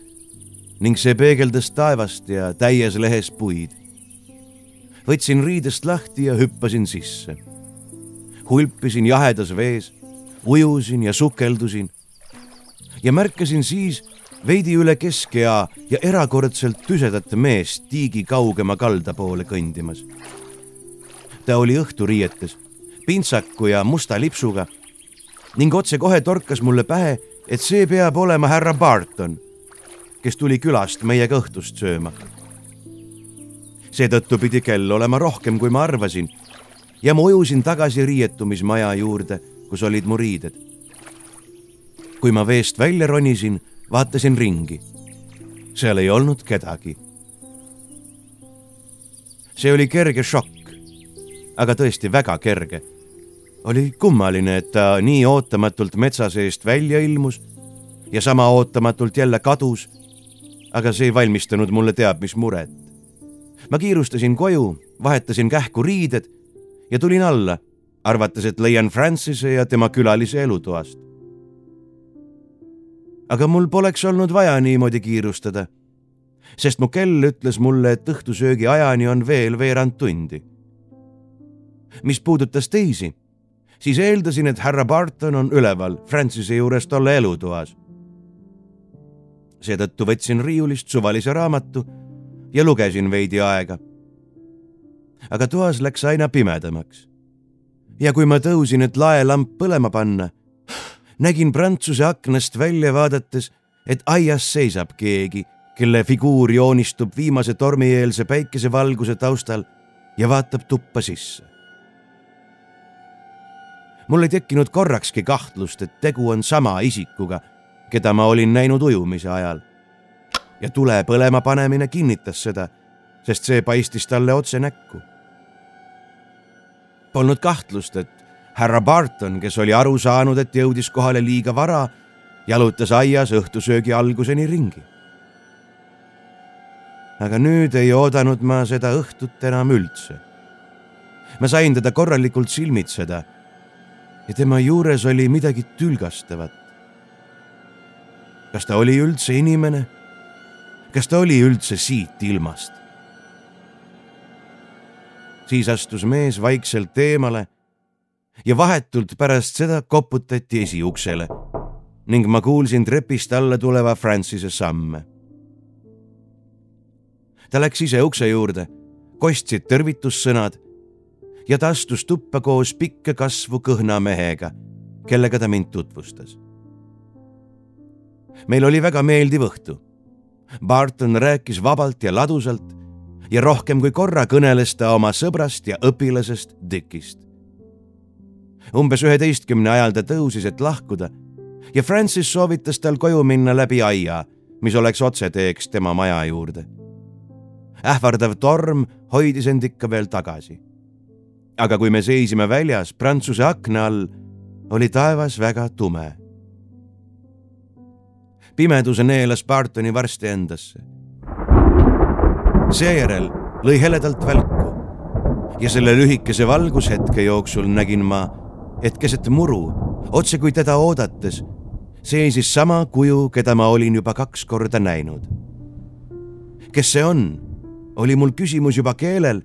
ning see peegeldas taevast ja täies lehes puid. võtsin riidest lahti ja hüppasin sisse. hulpisin jahedas vees, ujusin ja sukeldusin ja märkasin siis veidi üle keskea ja erakordselt tüsedat meest tiigi kaugema kalda poole kõndimas. ta oli õhturiietes, pintsaku ja musta lipsuga ning otsekohe torkas mulle pähe, et see peab olema härra Barton kes tuli külast meiega õhtust sööma. seetõttu pidi kell olema rohkem, kui ma arvasin ja ma ujusin tagasi riietumismaja juurde, kus olid mu riided. kui ma veest välja ronisin, vaatasin ringi. seal ei olnud kedagi. see oli kerge šokk, aga tõesti väga kerge. oli kummaline, et ta nii ootamatult metsa seest välja ilmus ja sama ootamatult jälle kadus. Aga see ei valmistanud mulle teab mis muret. ma kiirustasin koju, vahetasin kähku riided ja tulin alla, arvates, et leian Francise ja tema külalise elutoast. aga mul poleks olnud vaja niimoodi kiirustada, sest mu kell ütles mulle, et õhtusöögi ajani on veel veerand tundi. mis puudutas teisi, siis eeldasin, et härra Barton on üleval Francise juures tolle elutoas seetõttu võtsin riiulist suvalise raamatu ja lugesin veidi aega. aga toas läks aina pimedamaks. ja kui ma tõusin, et laelamp põlema panna, nägin Prantsuse aknast välja vaadates, et aias seisab keegi, kelle figuur joonistub viimase tormieelse päikesevalguse taustal ja vaatab tuppa sisse. mul ei tekkinud korrakski kahtlust, et tegu on sama isikuga keda ma olin näinud ujumise ajal. ja tule põlema panemine kinnitas seda, sest see paistis talle otse näkku. Polnud kahtlust, et härra Barton, kes oli aru saanud, et jõudis kohale liiga vara, jalutas aias õhtusöögi alguseni ringi. aga nüüd ei oodanud ma seda õhtut enam üldse. ma sain teda korralikult silmitseda ja tema juures oli midagi tülgastavat kas ta oli üldse inimene? kas ta oli üldse siit ilmast? siis astus mees vaikselt eemale ja vahetult pärast seda koputati esiuksele ning ma kuulsin trepist alla tuleva Francise samme. ta läks ise ukse juurde, kostsid tervitussõnad ja ta astus tuppa koos pikka kasvu kõhna mehega, kellega ta mind tutvustas meil oli väga meeldiv õhtu. Barton rääkis vabalt ja ladusalt ja rohkem kui korra kõneles ta oma sõbrast ja õpilasest Dickist. umbes üheteistkümne ajal ta tõusis, et lahkuda ja Francis soovitas tal koju minna läbi aia, mis oleks otseteeks tema maja juurde. ähvardav torm hoidis end ikka veel tagasi. aga kui me seisime väljas Prantsuse akna all, oli taevas väga tume pimeduse neelas Bartoni varsti endasse. seejärel lõi heledalt välku ja selle lühikese valgushetke jooksul nägin ma, et keset muru, otse kui teda oodates, seisis sama kuju, keda ma olin juba kaks korda näinud. kes see on, oli mul küsimus juba keelel.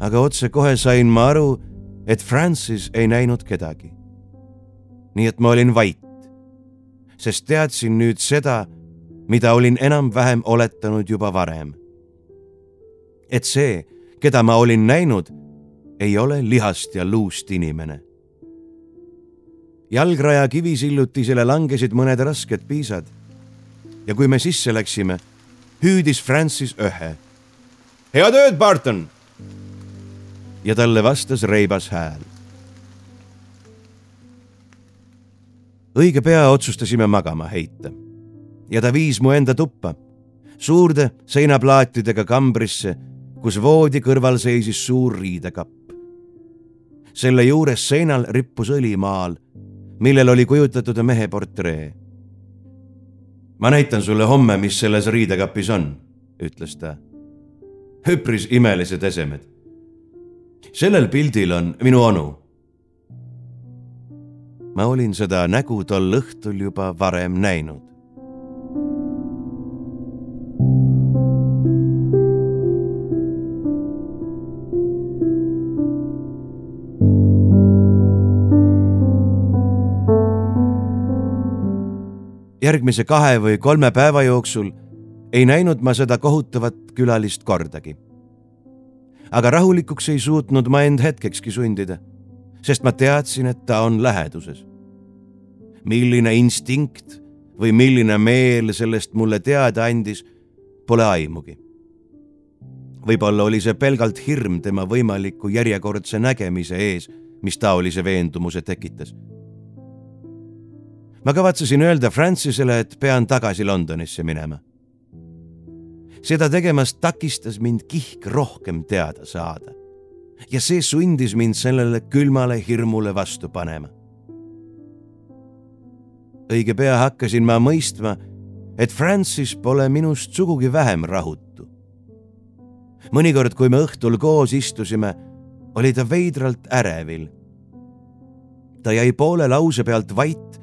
aga otsekohe sain ma aru, et Francis ei näinud kedagi. nii et ma olin vait sest teadsin nüüd seda, mida olin enam-vähem oletanud juba varem. et see, keda ma olin näinud, ei ole lihast ja luust inimene. jalgraja kivisillutisele langesid mõned rasked piisad. ja kui me sisse läksime, hüüdis Francis ühe. head ööd, Barton! ja talle vastas reibas hääl õige pea otsustasime magama heita. ja ta viis mu enda tuppa, suurde seinaplaatidega kambrisse, kus voodi kõrval seisis suur riidekapp. selle juures seinal rippus õlimaal, millel oli kujutatud mehe portree. ma näitan sulle homme, mis selles riidekapis on, ütles ta. üpris imelised esemed. sellel pildil on minu onu ma olin seda nägu tol õhtul juba varem näinud. järgmise kahe või kolme päeva jooksul ei näinud ma seda kohutavat külalist kordagi. aga rahulikuks ei suutnud ma end hetkekski sundida sest ma teadsin, et ta on läheduses. milline instinkt või milline meel sellest mulle teada andis, pole aimugi. võib-olla oli see pelgalt hirm tema võimaliku järjekordse nägemise ees, mis taolise veendumuse tekitas. ma kavatsesin öelda Francisele, et pean tagasi Londonisse minema. seda tegemast takistas mind kihk rohkem teada saada ja see sundis mind sellele külmale hirmule vastu panema. õige pea hakkasin ma mõistma, et Francis pole minust sugugi vähem rahutu. mõnikord, kui me õhtul koos istusime, oli ta veidralt ärevil. ta jäi poole lause pealt vait,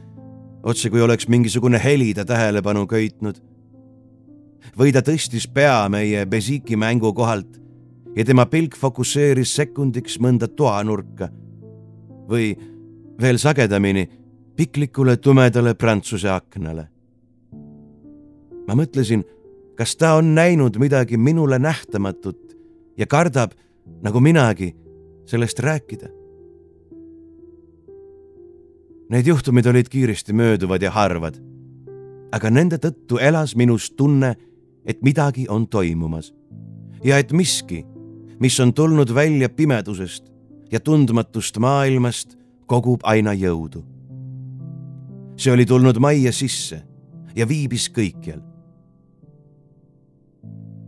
otse kui oleks mingisugune heli ta tähelepanu köitnud. või ta tõstis pea meie Besiki mängu kohalt ja tema pilk fokusseeris sekundiks mõnda toanurka või veel sagedamini piklikule tumedale prantsuse aknale. ma mõtlesin, kas ta on näinud midagi minule nähtamatut ja kardab, nagu minagi, sellest rääkida. Need juhtumid olid kiiresti mööduvad ja harvad, aga nende tõttu elas minus tunne, et midagi on toimumas ja et miski mis on tulnud välja pimedusest ja tundmatust maailmast, kogub aina jõudu. see oli tulnud majja sisse ja viibis kõikjal.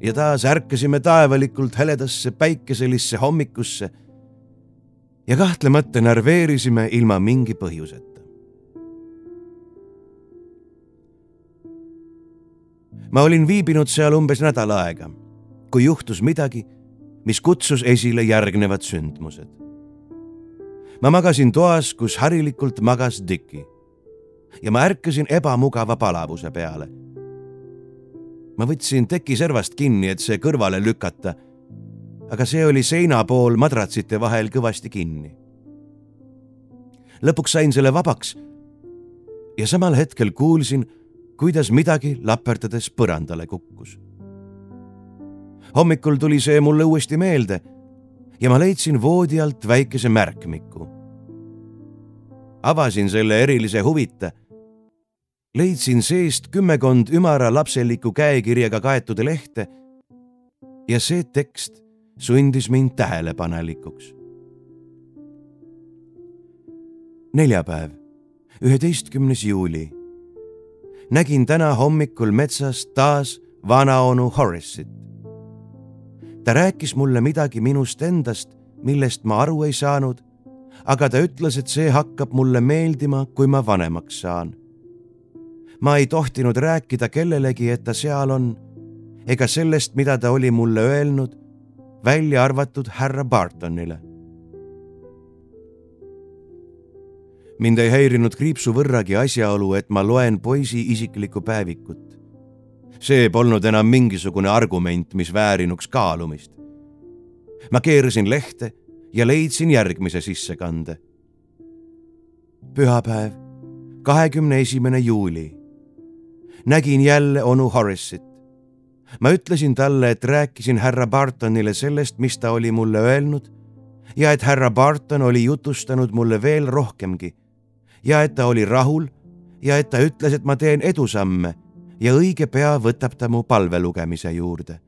ja taas ärkasime taevalikult heledasse päikeselisse hommikusse ja kahtlemata närveerisime ilma mingi põhjuseta. ma olin viibinud seal umbes nädal aega, kui juhtus midagi mis kutsus esile järgnevad sündmused. ma magasin toas, kus harilikult magas Dickie ja ma ärkasin ebamugava palavuse peale. ma võtsin teki servast kinni, et see kõrvale lükata. aga see oli seina pool madratsite vahel kõvasti kinni. lõpuks sain selle vabaks ja samal hetkel kuulsin, kuidas midagi laperdades põrandale kukkus hommikul tuli see mulle uuesti meelde ja ma leidsin voodi alt väikese märkmiku. avasin selle erilise huvita. leidsin seest kümmekond ümara lapseliku käekirjaga kaetud lehte ja see tekst sundis mind tähelepanelikuks. neljapäev, üheteistkümnes juuli. nägin täna hommikul metsas taas vanaonu Horace'it ta rääkis mulle midagi minust endast, millest ma aru ei saanud, aga ta ütles, et see hakkab mulle meeldima, kui ma vanemaks saan. ma ei tohtinud rääkida kellelegi, et ta seal on, ega sellest, mida ta oli mulle öelnud, välja arvatud härra Bartonile. mind ei häirinud kriipsu võrragi asjaolu, et ma loen poisi isiklikku päevikut see polnud enam mingisugune argument, mis väärinuks kaalumist. ma keerasin lehte ja leidsin järgmise sissekande. pühapäev, kahekümne esimene juuli. nägin jälle onu Horace'it. ma ütlesin talle, et rääkisin härra Bartonile sellest, mis ta oli mulle öelnud ja et härra Barton oli jutustanud mulle veel rohkemgi ja et ta oli rahul ja et ta ütles, et ma teen edusamme ja õige pea võtab ta mu palve lugemise juurde.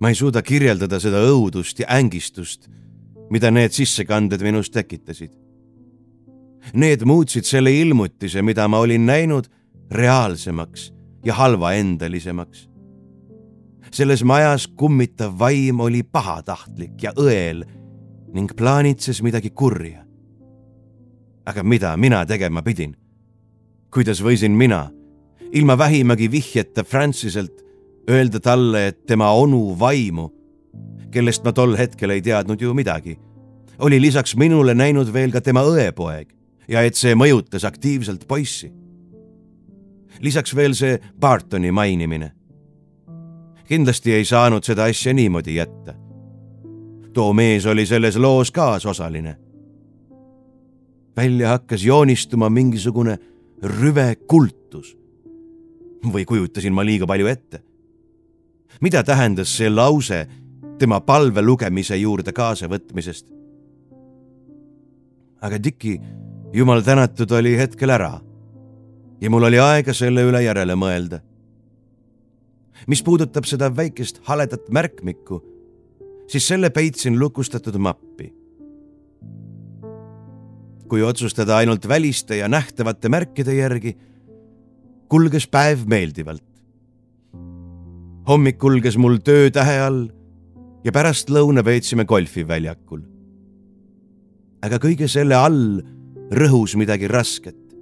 ma ei suuda kirjeldada seda õudust ja ängistust, mida need sissekanded minus tekitasid. Need muutsid selle ilmutise, mida ma olin näinud, reaalsemaks ja halvaendalisemaks. selles majas kummitav vaim oli pahatahtlik ja õel ning plaanitses midagi kurja aga mida mina tegema pidin? kuidas võisin mina, ilma vähimagi vihjeta Franciselt, öelda talle, et tema onu vaimu, kellest ma tol hetkel ei teadnud ju midagi, oli lisaks minule näinud veel ka tema õepoeg ja et see mõjutas aktiivselt poissi. lisaks veel see Bartoni mainimine. kindlasti ei saanud seda asja niimoodi jätta. too mees oli selles loos kaasosaline välja hakkas joonistuma mingisugune rüve kultus. või kujutasin ma liiga palju ette? mida tähendas see lause tema palve lugemise juurde kaasavõtmisest? aga Dickie, jumal tänatud, oli hetkel ära ja mul oli aega selle üle järele mõelda. mis puudutab seda väikest haledat märkmikku, siis selle peitsin lukustatud mappi kui otsustada ainult väliste ja nähtavate märkide järgi, kulges päev meeldivalt. hommik kulges mul töötähe all ja pärastlõuna veetsime golfiväljakul. aga kõige selle all rõhus midagi rasket.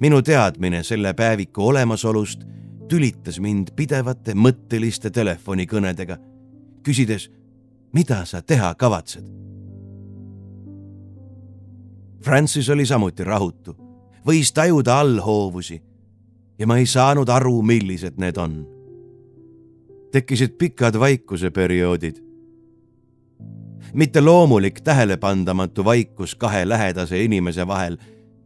minu teadmine selle päeviku olemasolust tülitas mind pidevate mõtteliste telefonikõnedega, küsides, mida sa teha kavatsed. Francis oli samuti rahutu, võis tajuda allhoovusi ja ma ei saanud aru, millised need on. tekkisid pikad vaikuseperioodid. mitte loomulik tähelepandamatu vaikus kahe lähedase inimese vahel,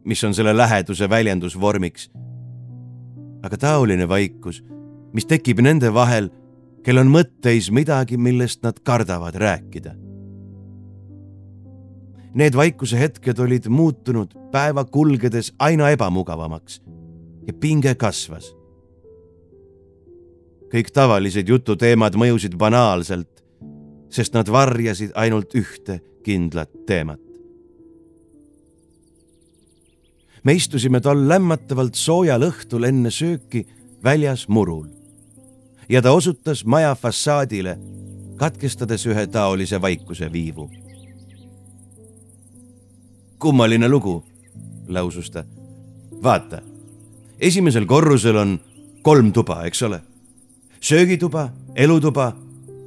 mis on selle läheduse väljendusvormiks aga taoline vaikus, mis tekib nende vahel, kel on mõtteis midagi, millest nad kardavad rääkida. Need vaikuse hetked olid muutunud päeva kulgedes aina ebamugavamaks ja pinge kasvas. kõik tavalised jututeemad mõjusid banaalselt, sest nad varjasid ainult ühte kindlat teemat. me istusime tol lämmatavalt soojal õhtul enne sööki väljas murul ja ta osutas maja fassaadile, katkestades ühetaolise vaikuse viivu. Kummaline lugu, lausus ta. vaata, esimesel korrusel on kolm tuba, eks ole. söögituba, elutuba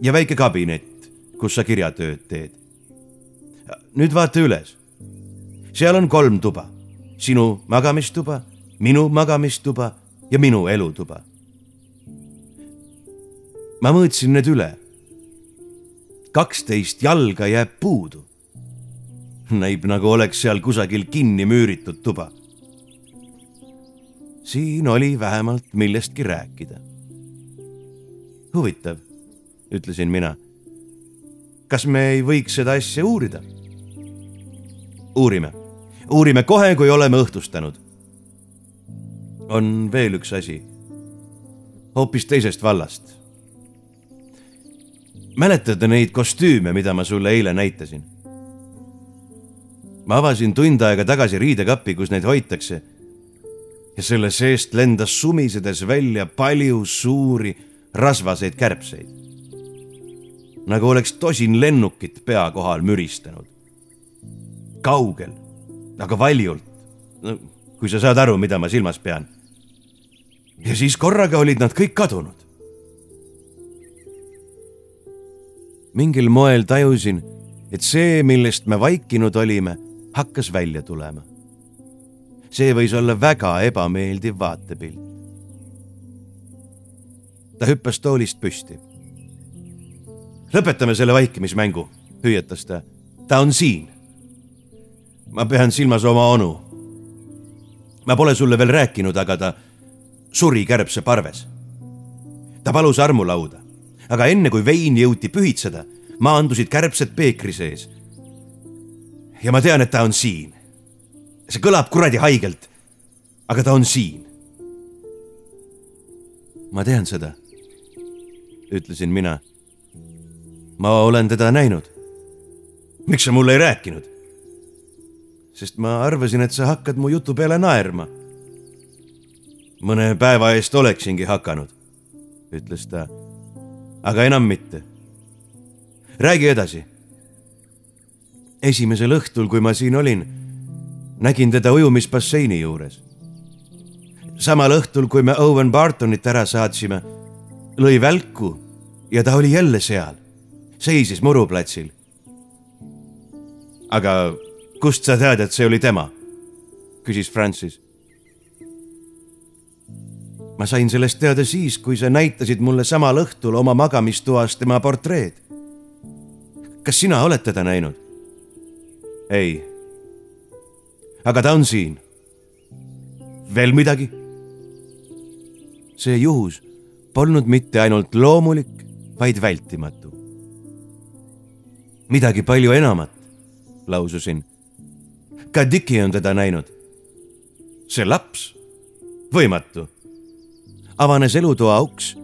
ja väike kabinet, kus sa kirjatööd teed. nüüd vaata üles. seal on kolm tuba sinu magamistuba, minu magamistuba ja minu elutuba. ma mõõtsin need üle. kaksteist jalga jääb puudu. Näib nagu oleks seal kusagil kinni müüritud tuba. siin oli vähemalt millestki rääkida. huvitav, ütlesin mina. kas me ei võiks seda asja uurida? uurime uurime kohe, kui oleme õhtustanud. on veel üks asi, hoopis teisest vallast. mäletad neid kostüüme, mida ma sulle eile näitasin? Ma avasin tund aega tagasi riidekapi, kus neid hoitakse. ja selle seest lendas sumisedes välja palju suuri rasvaseid kärbseid. nagu oleks tosin lennukit pea kohal müristanud. kaugel aga valjult. no kui sa saad aru, mida ma silmas pean. ja siis korraga olid nad kõik kadunud. mingil moel tajusin, et see, millest me vaikinud olime, hakkas välja tulema. see võis olla väga ebameeldiv vaatepilt. ta hüppas toolist püsti. lõpetame selle vaikimismängu, hüüatas ta. ta on siin ma pean silmas oma onu. ma pole sulle veel rääkinud, aga ta suri kärbseparves. ta palus armulauda, aga enne kui vein jõuti pühitseda, maandusid kärbsed peekri sees. Ja ma tean, et ta on siin. see kõlab kuradi haigelt, aga ta on siin. ma tean seda, ütlesin mina. ma olen teda näinud. miks sa mulle ei rääkinud? sest ma arvasin, et sa hakkad mu jutu peale naerma. mõne päeva eest oleksingi hakanud, ütles ta. aga enam mitte. räägi edasi. Esimesel õhtul, kui ma siin olin, nägin teda ujumisbasseini juures. samal õhtul, kui me Owen Bartonit ära saatsime, lõi välku ja ta oli jälle seal, seisis muruplatsil. aga kust sa tead, et see oli tema? küsis Francis. ma sain sellest teada siis, kui sa näitasid mulle samal õhtul oma magamistoas tema portreed. kas sina oled teda näinud? Ei. aga ta on siin. veel midagi? see juhus polnud mitte ainult loomulik, vaid vältimatu. midagi palju enamat, laususin ka Dickie on teda näinud. see laps, võimatu. avanes elutoa uks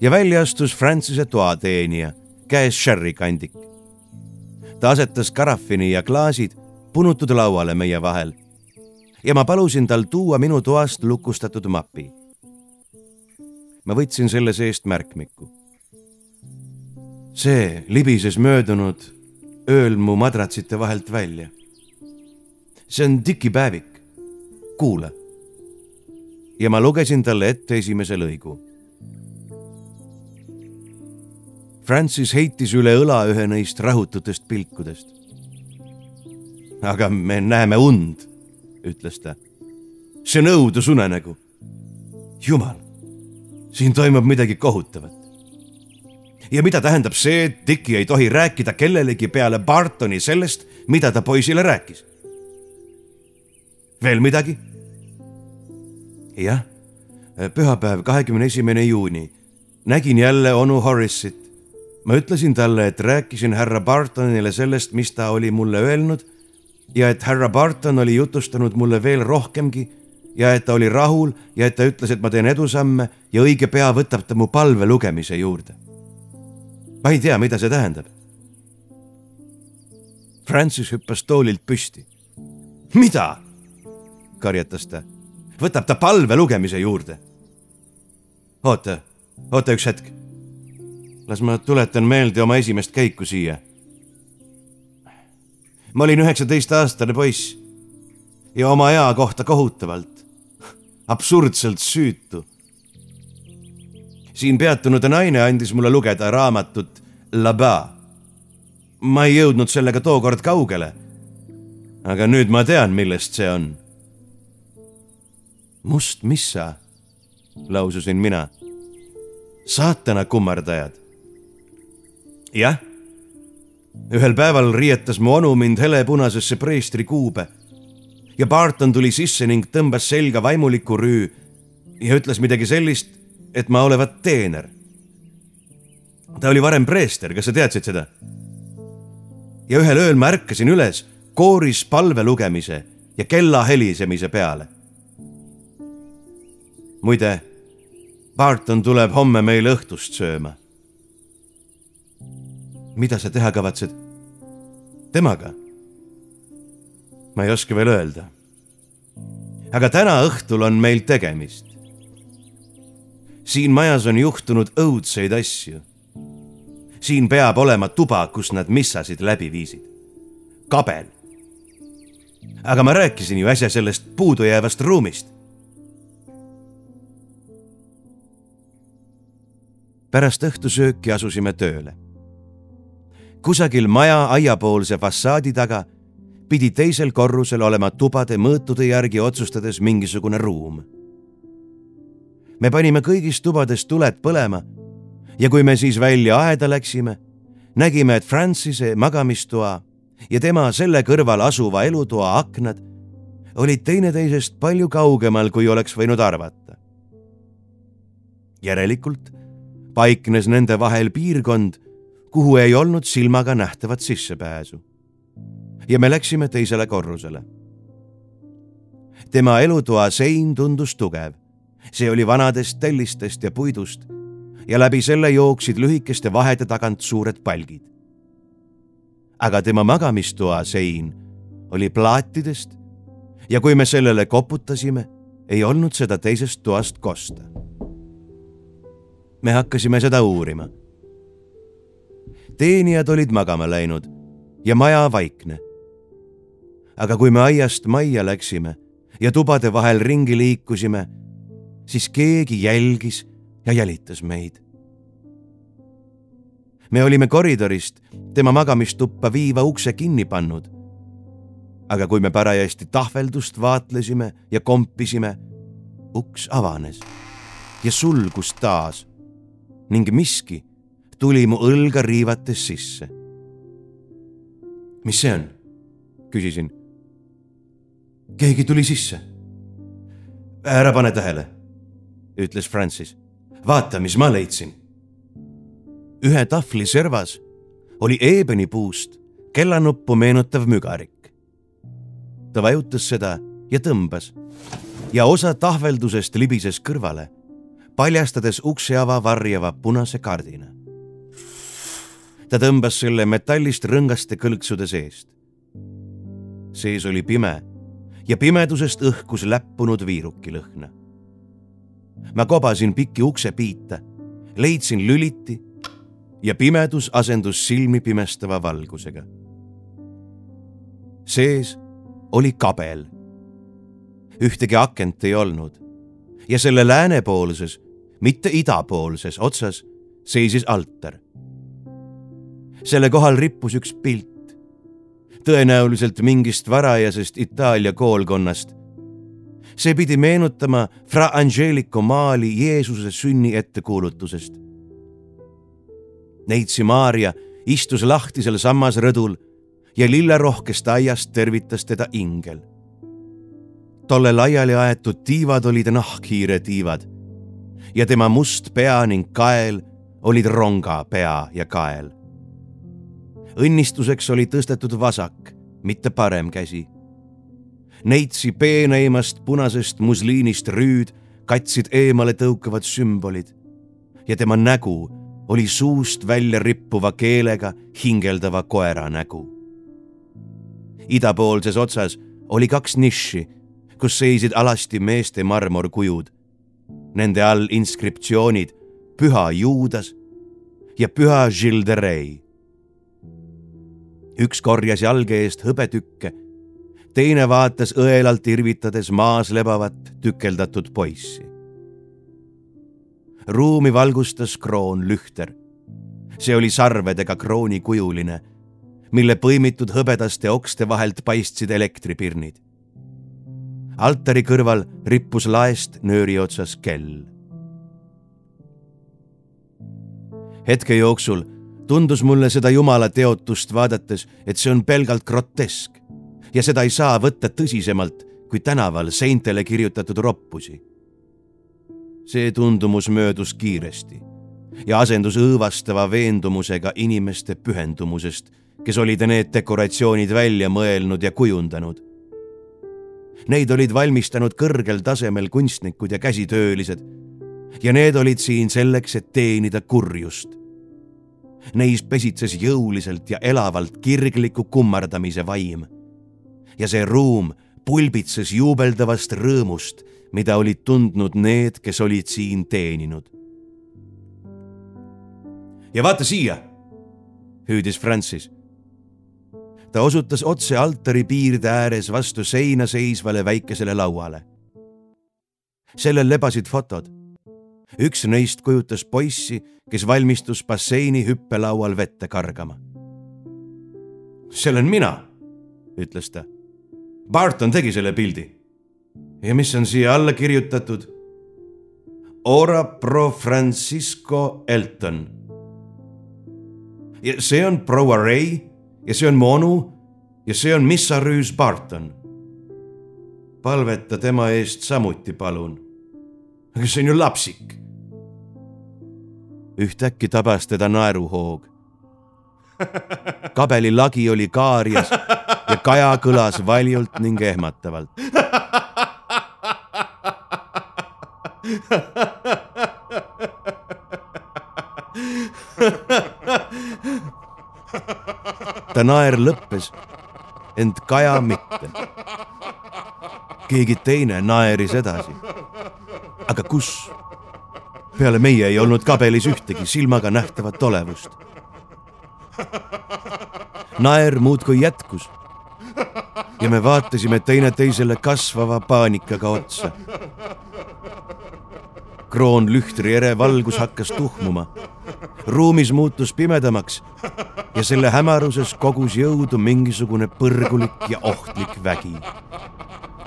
ja välja astus Francis'e toateenija, käes sherry kandik. Ta asetas karafini ja klaasid punutud lauale meie vahel ja ma palusin tal tuua minu toast lukustatud mapi. ma võtsin selle seest märkmiku. see libises möödunud ööl mu madratsite vahelt välja. see on Dickie päevik, kuula. ja ma lugesin talle ette esimese lõigu Francis heitis üle õla ühe neist rahututest pilkudest. aga me näeme und, ütles ta. see on õudusunenägu. jumal, siin toimub midagi kohutavat. ja mida tähendab see, et Dickie ei tohi rääkida kellelegi peale Bartoni sellest, mida ta poisile rääkis? veel midagi? jah, pühapäev, kahekümne esimene juuni. nägin jälle onu Horace'it ma ütlesin talle, et rääkisin härra Bartonile sellest, mis ta oli mulle öelnud ja et härra Barton oli jutustanud mulle veel rohkemgi ja et ta oli rahul ja et ta ütles, et ma teen edusamme ja õige pea võtab ta mu palve lugemise juurde. ma ei tea, mida see tähendab. Francis hüppas toolilt püsti. mida? karjatas ta. võtab ta palve lugemise juurde. oota, oota üks hetk las ma tuletan meelde oma esimest käiku siia. ma olin üheksateistaastane poiss ja oma ea kohta kohutavalt, absurdselt süütu. siin peatunud naine andis mulle lugeda raamatut Laba. ma ei jõudnud sellega tookord kaugele. aga nüüd ma tean, millest see on. must missa, laususin mina. saatana kummardajad jah. ühel päeval riietas mu onu mind helepunasesse preestrikuube ja Barton tuli sisse ning tõmbas selga vaimuliku rüü ja ütles midagi sellist, et ma olevat teener. ta oli varem preester, kas sa teadsid seda? ja ühel ööl ma ärkasin üles kooris palve lugemise ja kella helisemise peale. muide, Barton tuleb homme meile õhtust sööma mida sa teha kavatsed temaga? ma ei oska veel öelda. aga täna õhtul on meil tegemist. siin majas on juhtunud õudseid asju. siin peab olema tuba, kus nad missasid läbi viisid. kabel. aga ma rääkisin ju äsja sellest puudujäävast ruumist. pärast õhtusööki asusime tööle kusagil maja aiapoolse fassaadi taga pidi teisel korrusel olema tubade mõõtude järgi otsustades mingisugune ruum. me panime kõigis tubades tuled põlema ja kui me siis välja aeda läksime, nägime, et Francise magamistoa ja tema selle kõrval asuva elutoa aknad olid teineteisest palju kaugemal, kui oleks võinud arvata. järelikult paiknes nende vahel piirkond kuhu ei olnud silmaga nähtavat sissepääsu. ja me läksime teisele korrusele. tema elutoa sein tundus tugev. see oli vanadest tellistest ja puidust ja läbi selle jooksid lühikeste vahede tagant suured palgid. aga tema magamistoa sein oli plaatidest ja kui me sellele koputasime, ei olnud seda teisest toast kosta. me hakkasime seda uurima teenijad olid magama läinud ja maja vaikne. aga kui me aiast majja läksime ja tubade vahel ringi liikusime, siis keegi jälgis ja jälitas meid. me olime koridorist tema magamistuppa viiva ukse kinni pannud. aga kui me parajasti tahveldust vaatlesime ja kompisime, uks avanes ja sulgus taas ning miski tuli mu õlga riivates sisse. mis see on? küsisin. keegi tuli sisse. ära pane tähele, ütles Francis. vaata, mis ma leidsin. ühe tahvli servas oli eebenipuust kellanuppu meenutav mügarik. ta vajutas seda ja tõmbas ja osa tahveldusest libises kõrvale, paljastades ukseava varjava punase kardina ta tõmbas selle metallist rõngaste kõlksude seest. sees oli pime ja pimedusest õhkus läppunud viirukilõhna. ma kobasin pikki uksepiite, leidsin lüliti ja pimedus asendus silmi pimestava valgusega. sees oli kabel. ühtegi akent ei olnud ja selle läänepoolses, mitte idapoolses otsas seisis altar. Selle kohal rippus üks pilt, tõenäoliselt mingist varajasest Itaalia koolkonnast. see pidi meenutama Fra Angelico maali Jeesuse sünni ettekuulutusest. Neitsi Maarja istus lahtisel sammas rõdul ja lillerohkest aiast tervitas teda ingel. tolle laiali aetud tiivad olid nahkhiire tiivad ja tema must pea ning kael olid ronga pea ja kael. Õnnistuseks oli tõstetud vasak, mitte parem käsi. Neitsi peeneimast punasest musliinist rüüd katsid eemale tõukavad sümbolid ja tema nägu oli suust välja rippuva keelega hingeldava koera nägu. idapoolses otsas oli kaks nišši, kus seisid alasti meeste marmorkujud. Nende all inskriptsioonid Püha Juudas ja Püha Gilles de Rei. Üks korjas jalge eest hõbetükke, teine vaatas õelalt irvitades maas lebavat tükeldatud poissi ruumi valgustas kroonlühter. see oli sarvedega kroonikujuline, mille põimitud hõbedaste okste vahelt paistsid elektripirnid. altari kõrval rippus laest nööri otsas kell. hetke jooksul tundus mulle seda jumala teotust vaadates, et see on pelgalt grotesk ja seda ei saa võtta tõsisemalt kui tänaval seintele kirjutatud roppusi see tundumus möödus kiiresti ja asendus õõvastava veendumusega inimeste pühendumusest, kes olid need dekoratsioonid välja mõelnud ja kujundanud. Neid olid valmistanud kõrgel tasemel kunstnikud ja käsitöölised ja need olid siin selleks, et teenida kurjust. Neis pesitses jõuliselt ja elavalt kirgliku kummardamise vaim. ja see ruum pulbitses juubeldavast rõõmust mida olid tundnud need, kes olid siin teeninud. ja vaata siia, hüüdis Francis. ta osutas otse altari piirde ääres vastu seina seisvale väikesele lauale. sellel lebasid fotod. Üks neist kujutas poissi, kes valmistus basseini hüppelaual vette kargama. see olen mina, ütles ta. Barton tegi selle pildi ja mis on siia alla kirjutatud? Ora pro Francisco Elton. ja see on proua Ray ja see on mu onu ja see on missarüüs Barton. palveta tema eest samuti, palun. Aga see on ju lapsik. ühtäkki tabas teda naeruhoog. kabeli lagi oli kaarjas ja kaja kõlas valjult ning ehmatavalt ta naer lõppes, ent Kaja mitte. keegi teine naeris edasi. Aga kus? peale meie ei olnud kabelis ühtegi silmaga nähtavat olevust. naer muudkui jätkus ja me vaatasime teineteisele kasvava paanikaga otsa kroonlühtri ere valgus hakkas tuhmuma. ruumis muutus pimedamaks ja selle hämaruses kogus jõudu mingisugune põrgulik ja ohtlik vägi.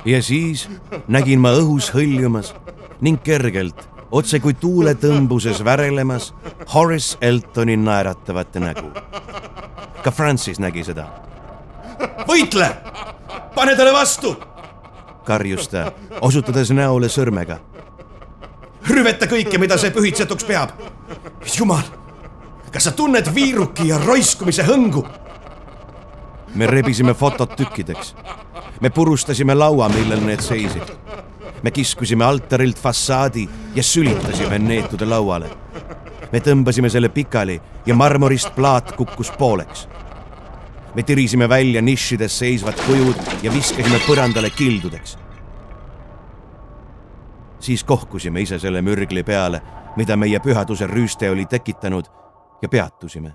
ja siis nägin ma õhus hõljumas ning kergelt, otse kui tuuletõmbuses värelemas Horace Eltoni naeratavat nägu. ka Francis nägi seda. võitle, pane talle vastu, karjus ta, osutades näole sõrmega rüveta kõike, mida see pühitsetuks peab. jumal, kas sa tunned viiruki ja roiskumise hõngu? me rebisime fotod tükkideks. me purustasime laua, millel need seisid. Me kiskusime altarilt fassaadi ja sülitasime neetude lauale. me tõmbasime selle pikali ja marmorist plaat kukkus pooleks. me tirisime välja nišides seisvad kujud ja viskasime põrandale kildudeks. siis kohkusime ise selle mürgli peale, mida meie pühaduse rüüste oli tekitanud ja peatusime.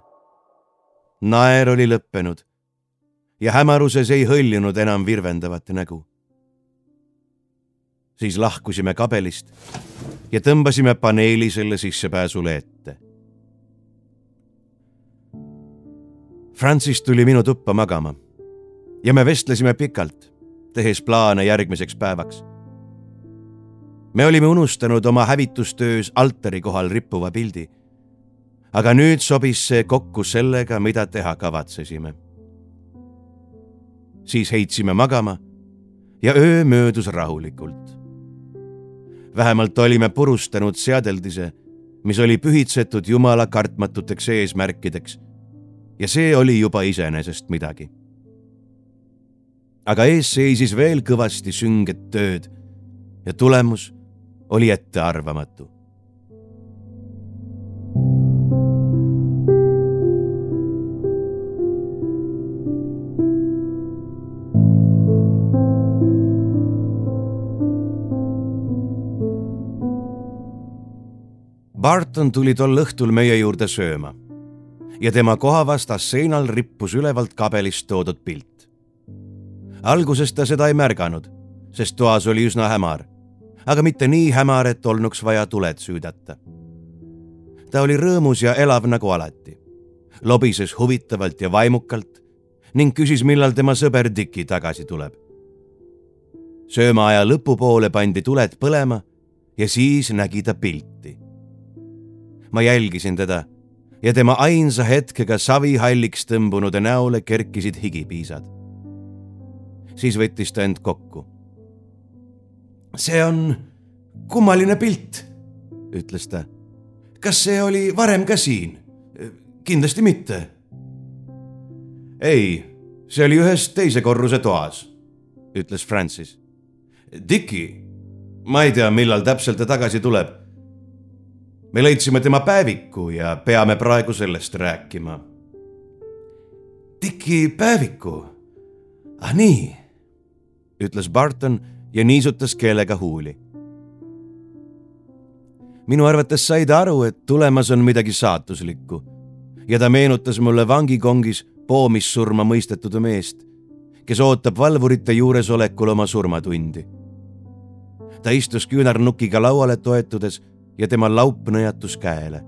naer oli lõppenud ja hämaruses ei hõljunud enam virvendavat nägu. Siis lahkusime kabelist ja tõmbasime paneeli selle sissepääsule ette Francis tuli minu tuppa magama ja me vestlesime pikalt, tehes plaane järgmiseks päevaks. me olime unustanud oma hävitustöös altari kohal rippuva pildi. aga nüüd sobis see kokku sellega, mida teha kavatsesime. siis heitsime magama ja öö möödus rahulikult. Vähemalt olime purustanud seadeldise, mis oli pühitsetud Jumala kartmatuteks eesmärkideks ja see oli juba iseenesest midagi. aga ees seisis veel kõvasti sünget tööd ja tulemus oli ettearvamatu. Barton tuli tol õhtul meie juurde sööma ja tema koha vastas seinal rippus ülevalt kabelist toodud pilt. alguses ta seda ei märganud, sest toas oli üsna hämar, aga mitte nii hämar, et olnuks vaja tuled süüdata. ta oli rõõmus ja elav nagu alati, lobises huvitavalt ja vaimukalt ning küsis, millal tema sõber Dickie tagasi tuleb. söömaaja lõpupoole pandi tuled põlema ja siis nägi ta pilti. Ma jälgisin teda ja tema ainsa hetkega savihalliks tõmbunude näole kerkisid higipiisad. siis võttis ta end kokku. see on kummaline pilt, ütles ta. kas see oli varem ka siin? kindlasti mitte. ei, see oli ühes teise korruse toas, ütles Francis. Dickie, ma ei tea, millal täpselt ta tagasi tuleb me leidsime tema päeviku ja peame praegu sellest rääkima. Tiki päeviku? ah nii, ütles Barton ja niisutas keelega huuli. minu arvates sai ta aru, et tulemas on midagi saatuslikku ja ta meenutas mulle vangikongis poomissurma mõistetud meest, kes ootab valvurite juuresolekul oma surmatundi. ta istus küünarnukiga lauale toetudes ja tema laup nõjatus käele.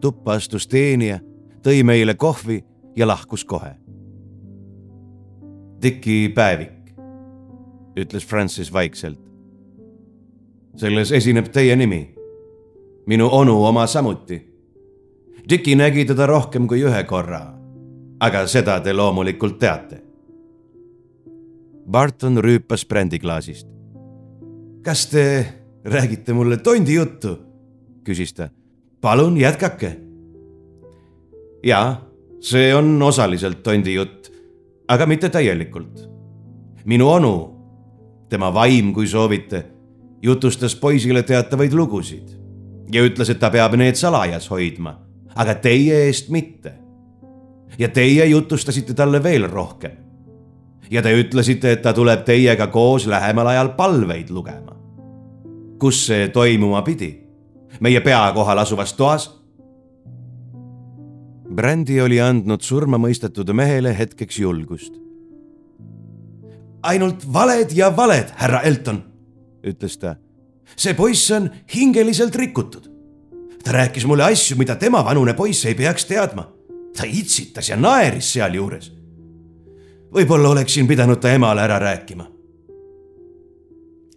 tuppa astus teenija, tõi meile kohvi ja lahkus kohe. Dicki päevik, ütles Francis vaikselt. selles esineb teie nimi, minu onu oma samuti. Dicki nägi teda rohkem kui ühe korra, aga seda te loomulikult teate. Barton rüüpas brändiklaasist. kas te räägite mulle tondi juttu? küsis ta. palun jätkake. jaa, see on osaliselt tondi jutt, aga mitte täielikult. minu onu, tema vaim, kui soovite, jutustas poisile teatavaid lugusid ja ütles, et ta peab need salajas hoidma, aga teie eest mitte. ja teie jutustasite talle veel rohkem. ja te ütlesite, et ta tuleb teiega koos lähemal ajal palveid lugema kus see toimuma pidi? meie pea kohal asuvas toas? Brandi oli andnud surma mõistetud mehele hetkeks julgust. ainult valed ja valed, härra Elton, ütles ta. see poiss on hingeliselt rikutud. ta rääkis mulle asju, mida tema vanune poiss ei peaks teadma. ta itsitas ja naeris sealjuures. võib-olla oleksin pidanud ta emale ära rääkima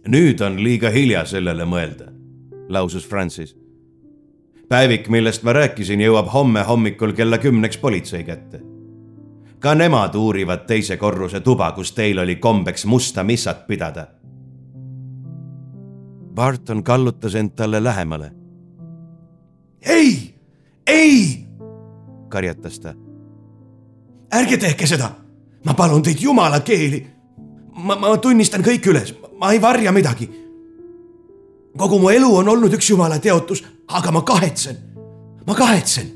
nüüd on liiga hilja sellele mõelda, lausus Francis. päevik, millest ma rääkisin, jõuab homme hommikul kella kümneks politsei kätte. ka nemad uurivad teise korruse tuba, kus teil oli kombeks musta missat pidada. Barton kallutas end talle lähemale. ei, ei, karjatas ta. ärge tehke seda, ma palun teid jumala keeli. ma, ma tunnistan kõik üles ma ei varja midagi. kogu mu elu on olnud üks jumala teotus, aga ma kahetsen, ma kahetsen.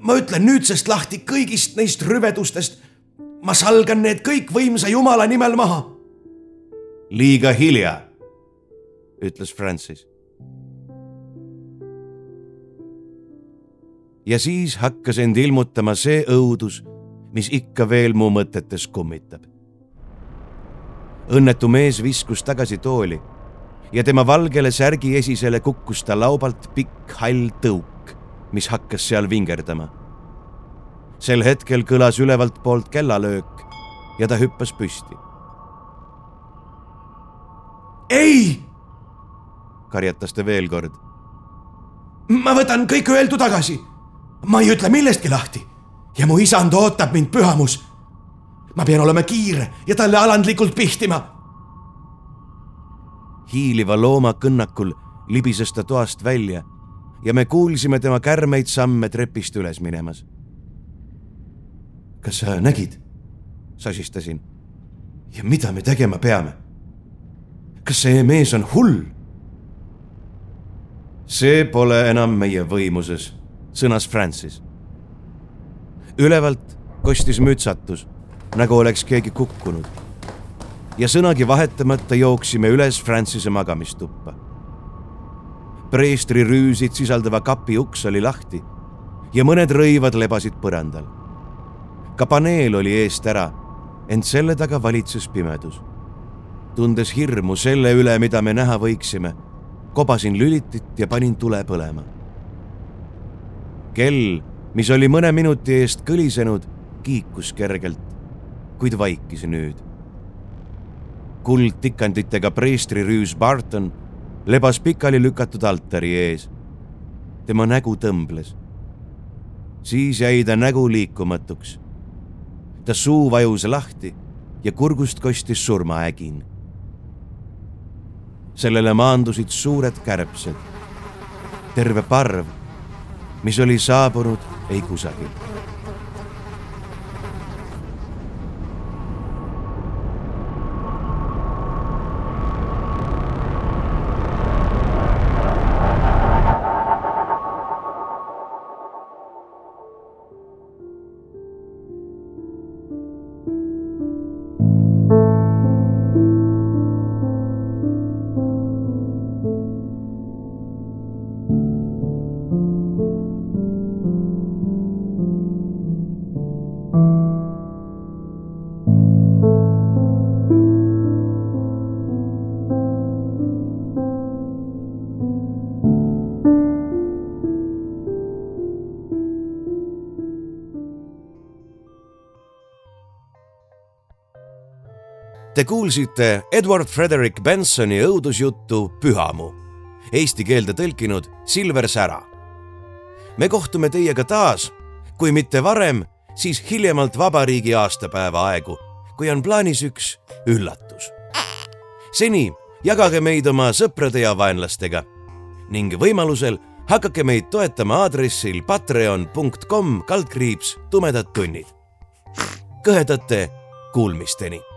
ma ütlen nüüdsest lahti kõigist neist rüvedustest. ma salgan need kõik võimsa Jumala nimel maha. liiga hilja, ütles Francis. ja siis hakkas end ilmutama see õudus, mis ikka veel mu mõtetes kummitab. Õnnetu mees viskus tagasi tooli ja tema valgele särgi esisele kukkus ta laubalt pikk hall tõuk, mis hakkas seal vingerdama. sel hetkel kõlas ülevalt poolt kellalöök ja ta hüppas püsti. ei, karjatas ta veel kord. ma võtan kõik öeldu tagasi. ma ei ütle millestki lahti ja mu isand ootab mind pühamus. Ma pean olema kiire ja talle alandlikult pihtima hiiliva looma kõnnakul libises ta toast välja ja me kuulsime tema kärmeid samme trepist üles minemas. kas sa nägid? sasistasin. ja mida me tegema peame? kas see mees on hull? see pole enam meie võimuses, sõnas Francis. ülevalt kostis mütsatus, nagu oleks keegi kukkunud ja sõnagi vahetamata jooksime üles Francise magamistuppa. preestri rüüsid sisaldava kapi uks oli lahti ja mõned rõivad lebasid põrandal. ka paneel oli eest ära, ent selle taga valitses pimedus. tundes hirmu selle üle, mida me näha võiksime, kobasin lülitit ja panin tule põlema. kell, mis oli mõne minuti eest kõlisenud, kiikus kergelt, kuid vaikis nüüd kuldtikanditega preestrirüüs Barton lebas pikali lükatud altari ees. tema nägu tõmbles. siis jäi ta nägu liikumatuks. ta suu vajus lahti ja kurgust kostis surmaägin. sellele maandusid suured kärbsed. terve parv, mis oli saabunud ei kusagilt Te kuulsite Edward Frederick Bensoni õudusjuttu Pühamu, eesti keelde tõlkinud Silver Sära. me kohtume teiega taas, kui mitte varem, siis hiljemalt vabariigi aastapäeva aegu, kui on plaanis üks üllatus. seni jagage meid oma sõprade ja vaenlastega ning võimalusel hakake meid toetama aadressil patreon.com kaldkriips tumedad tunnid. kõhedate kuulmisteni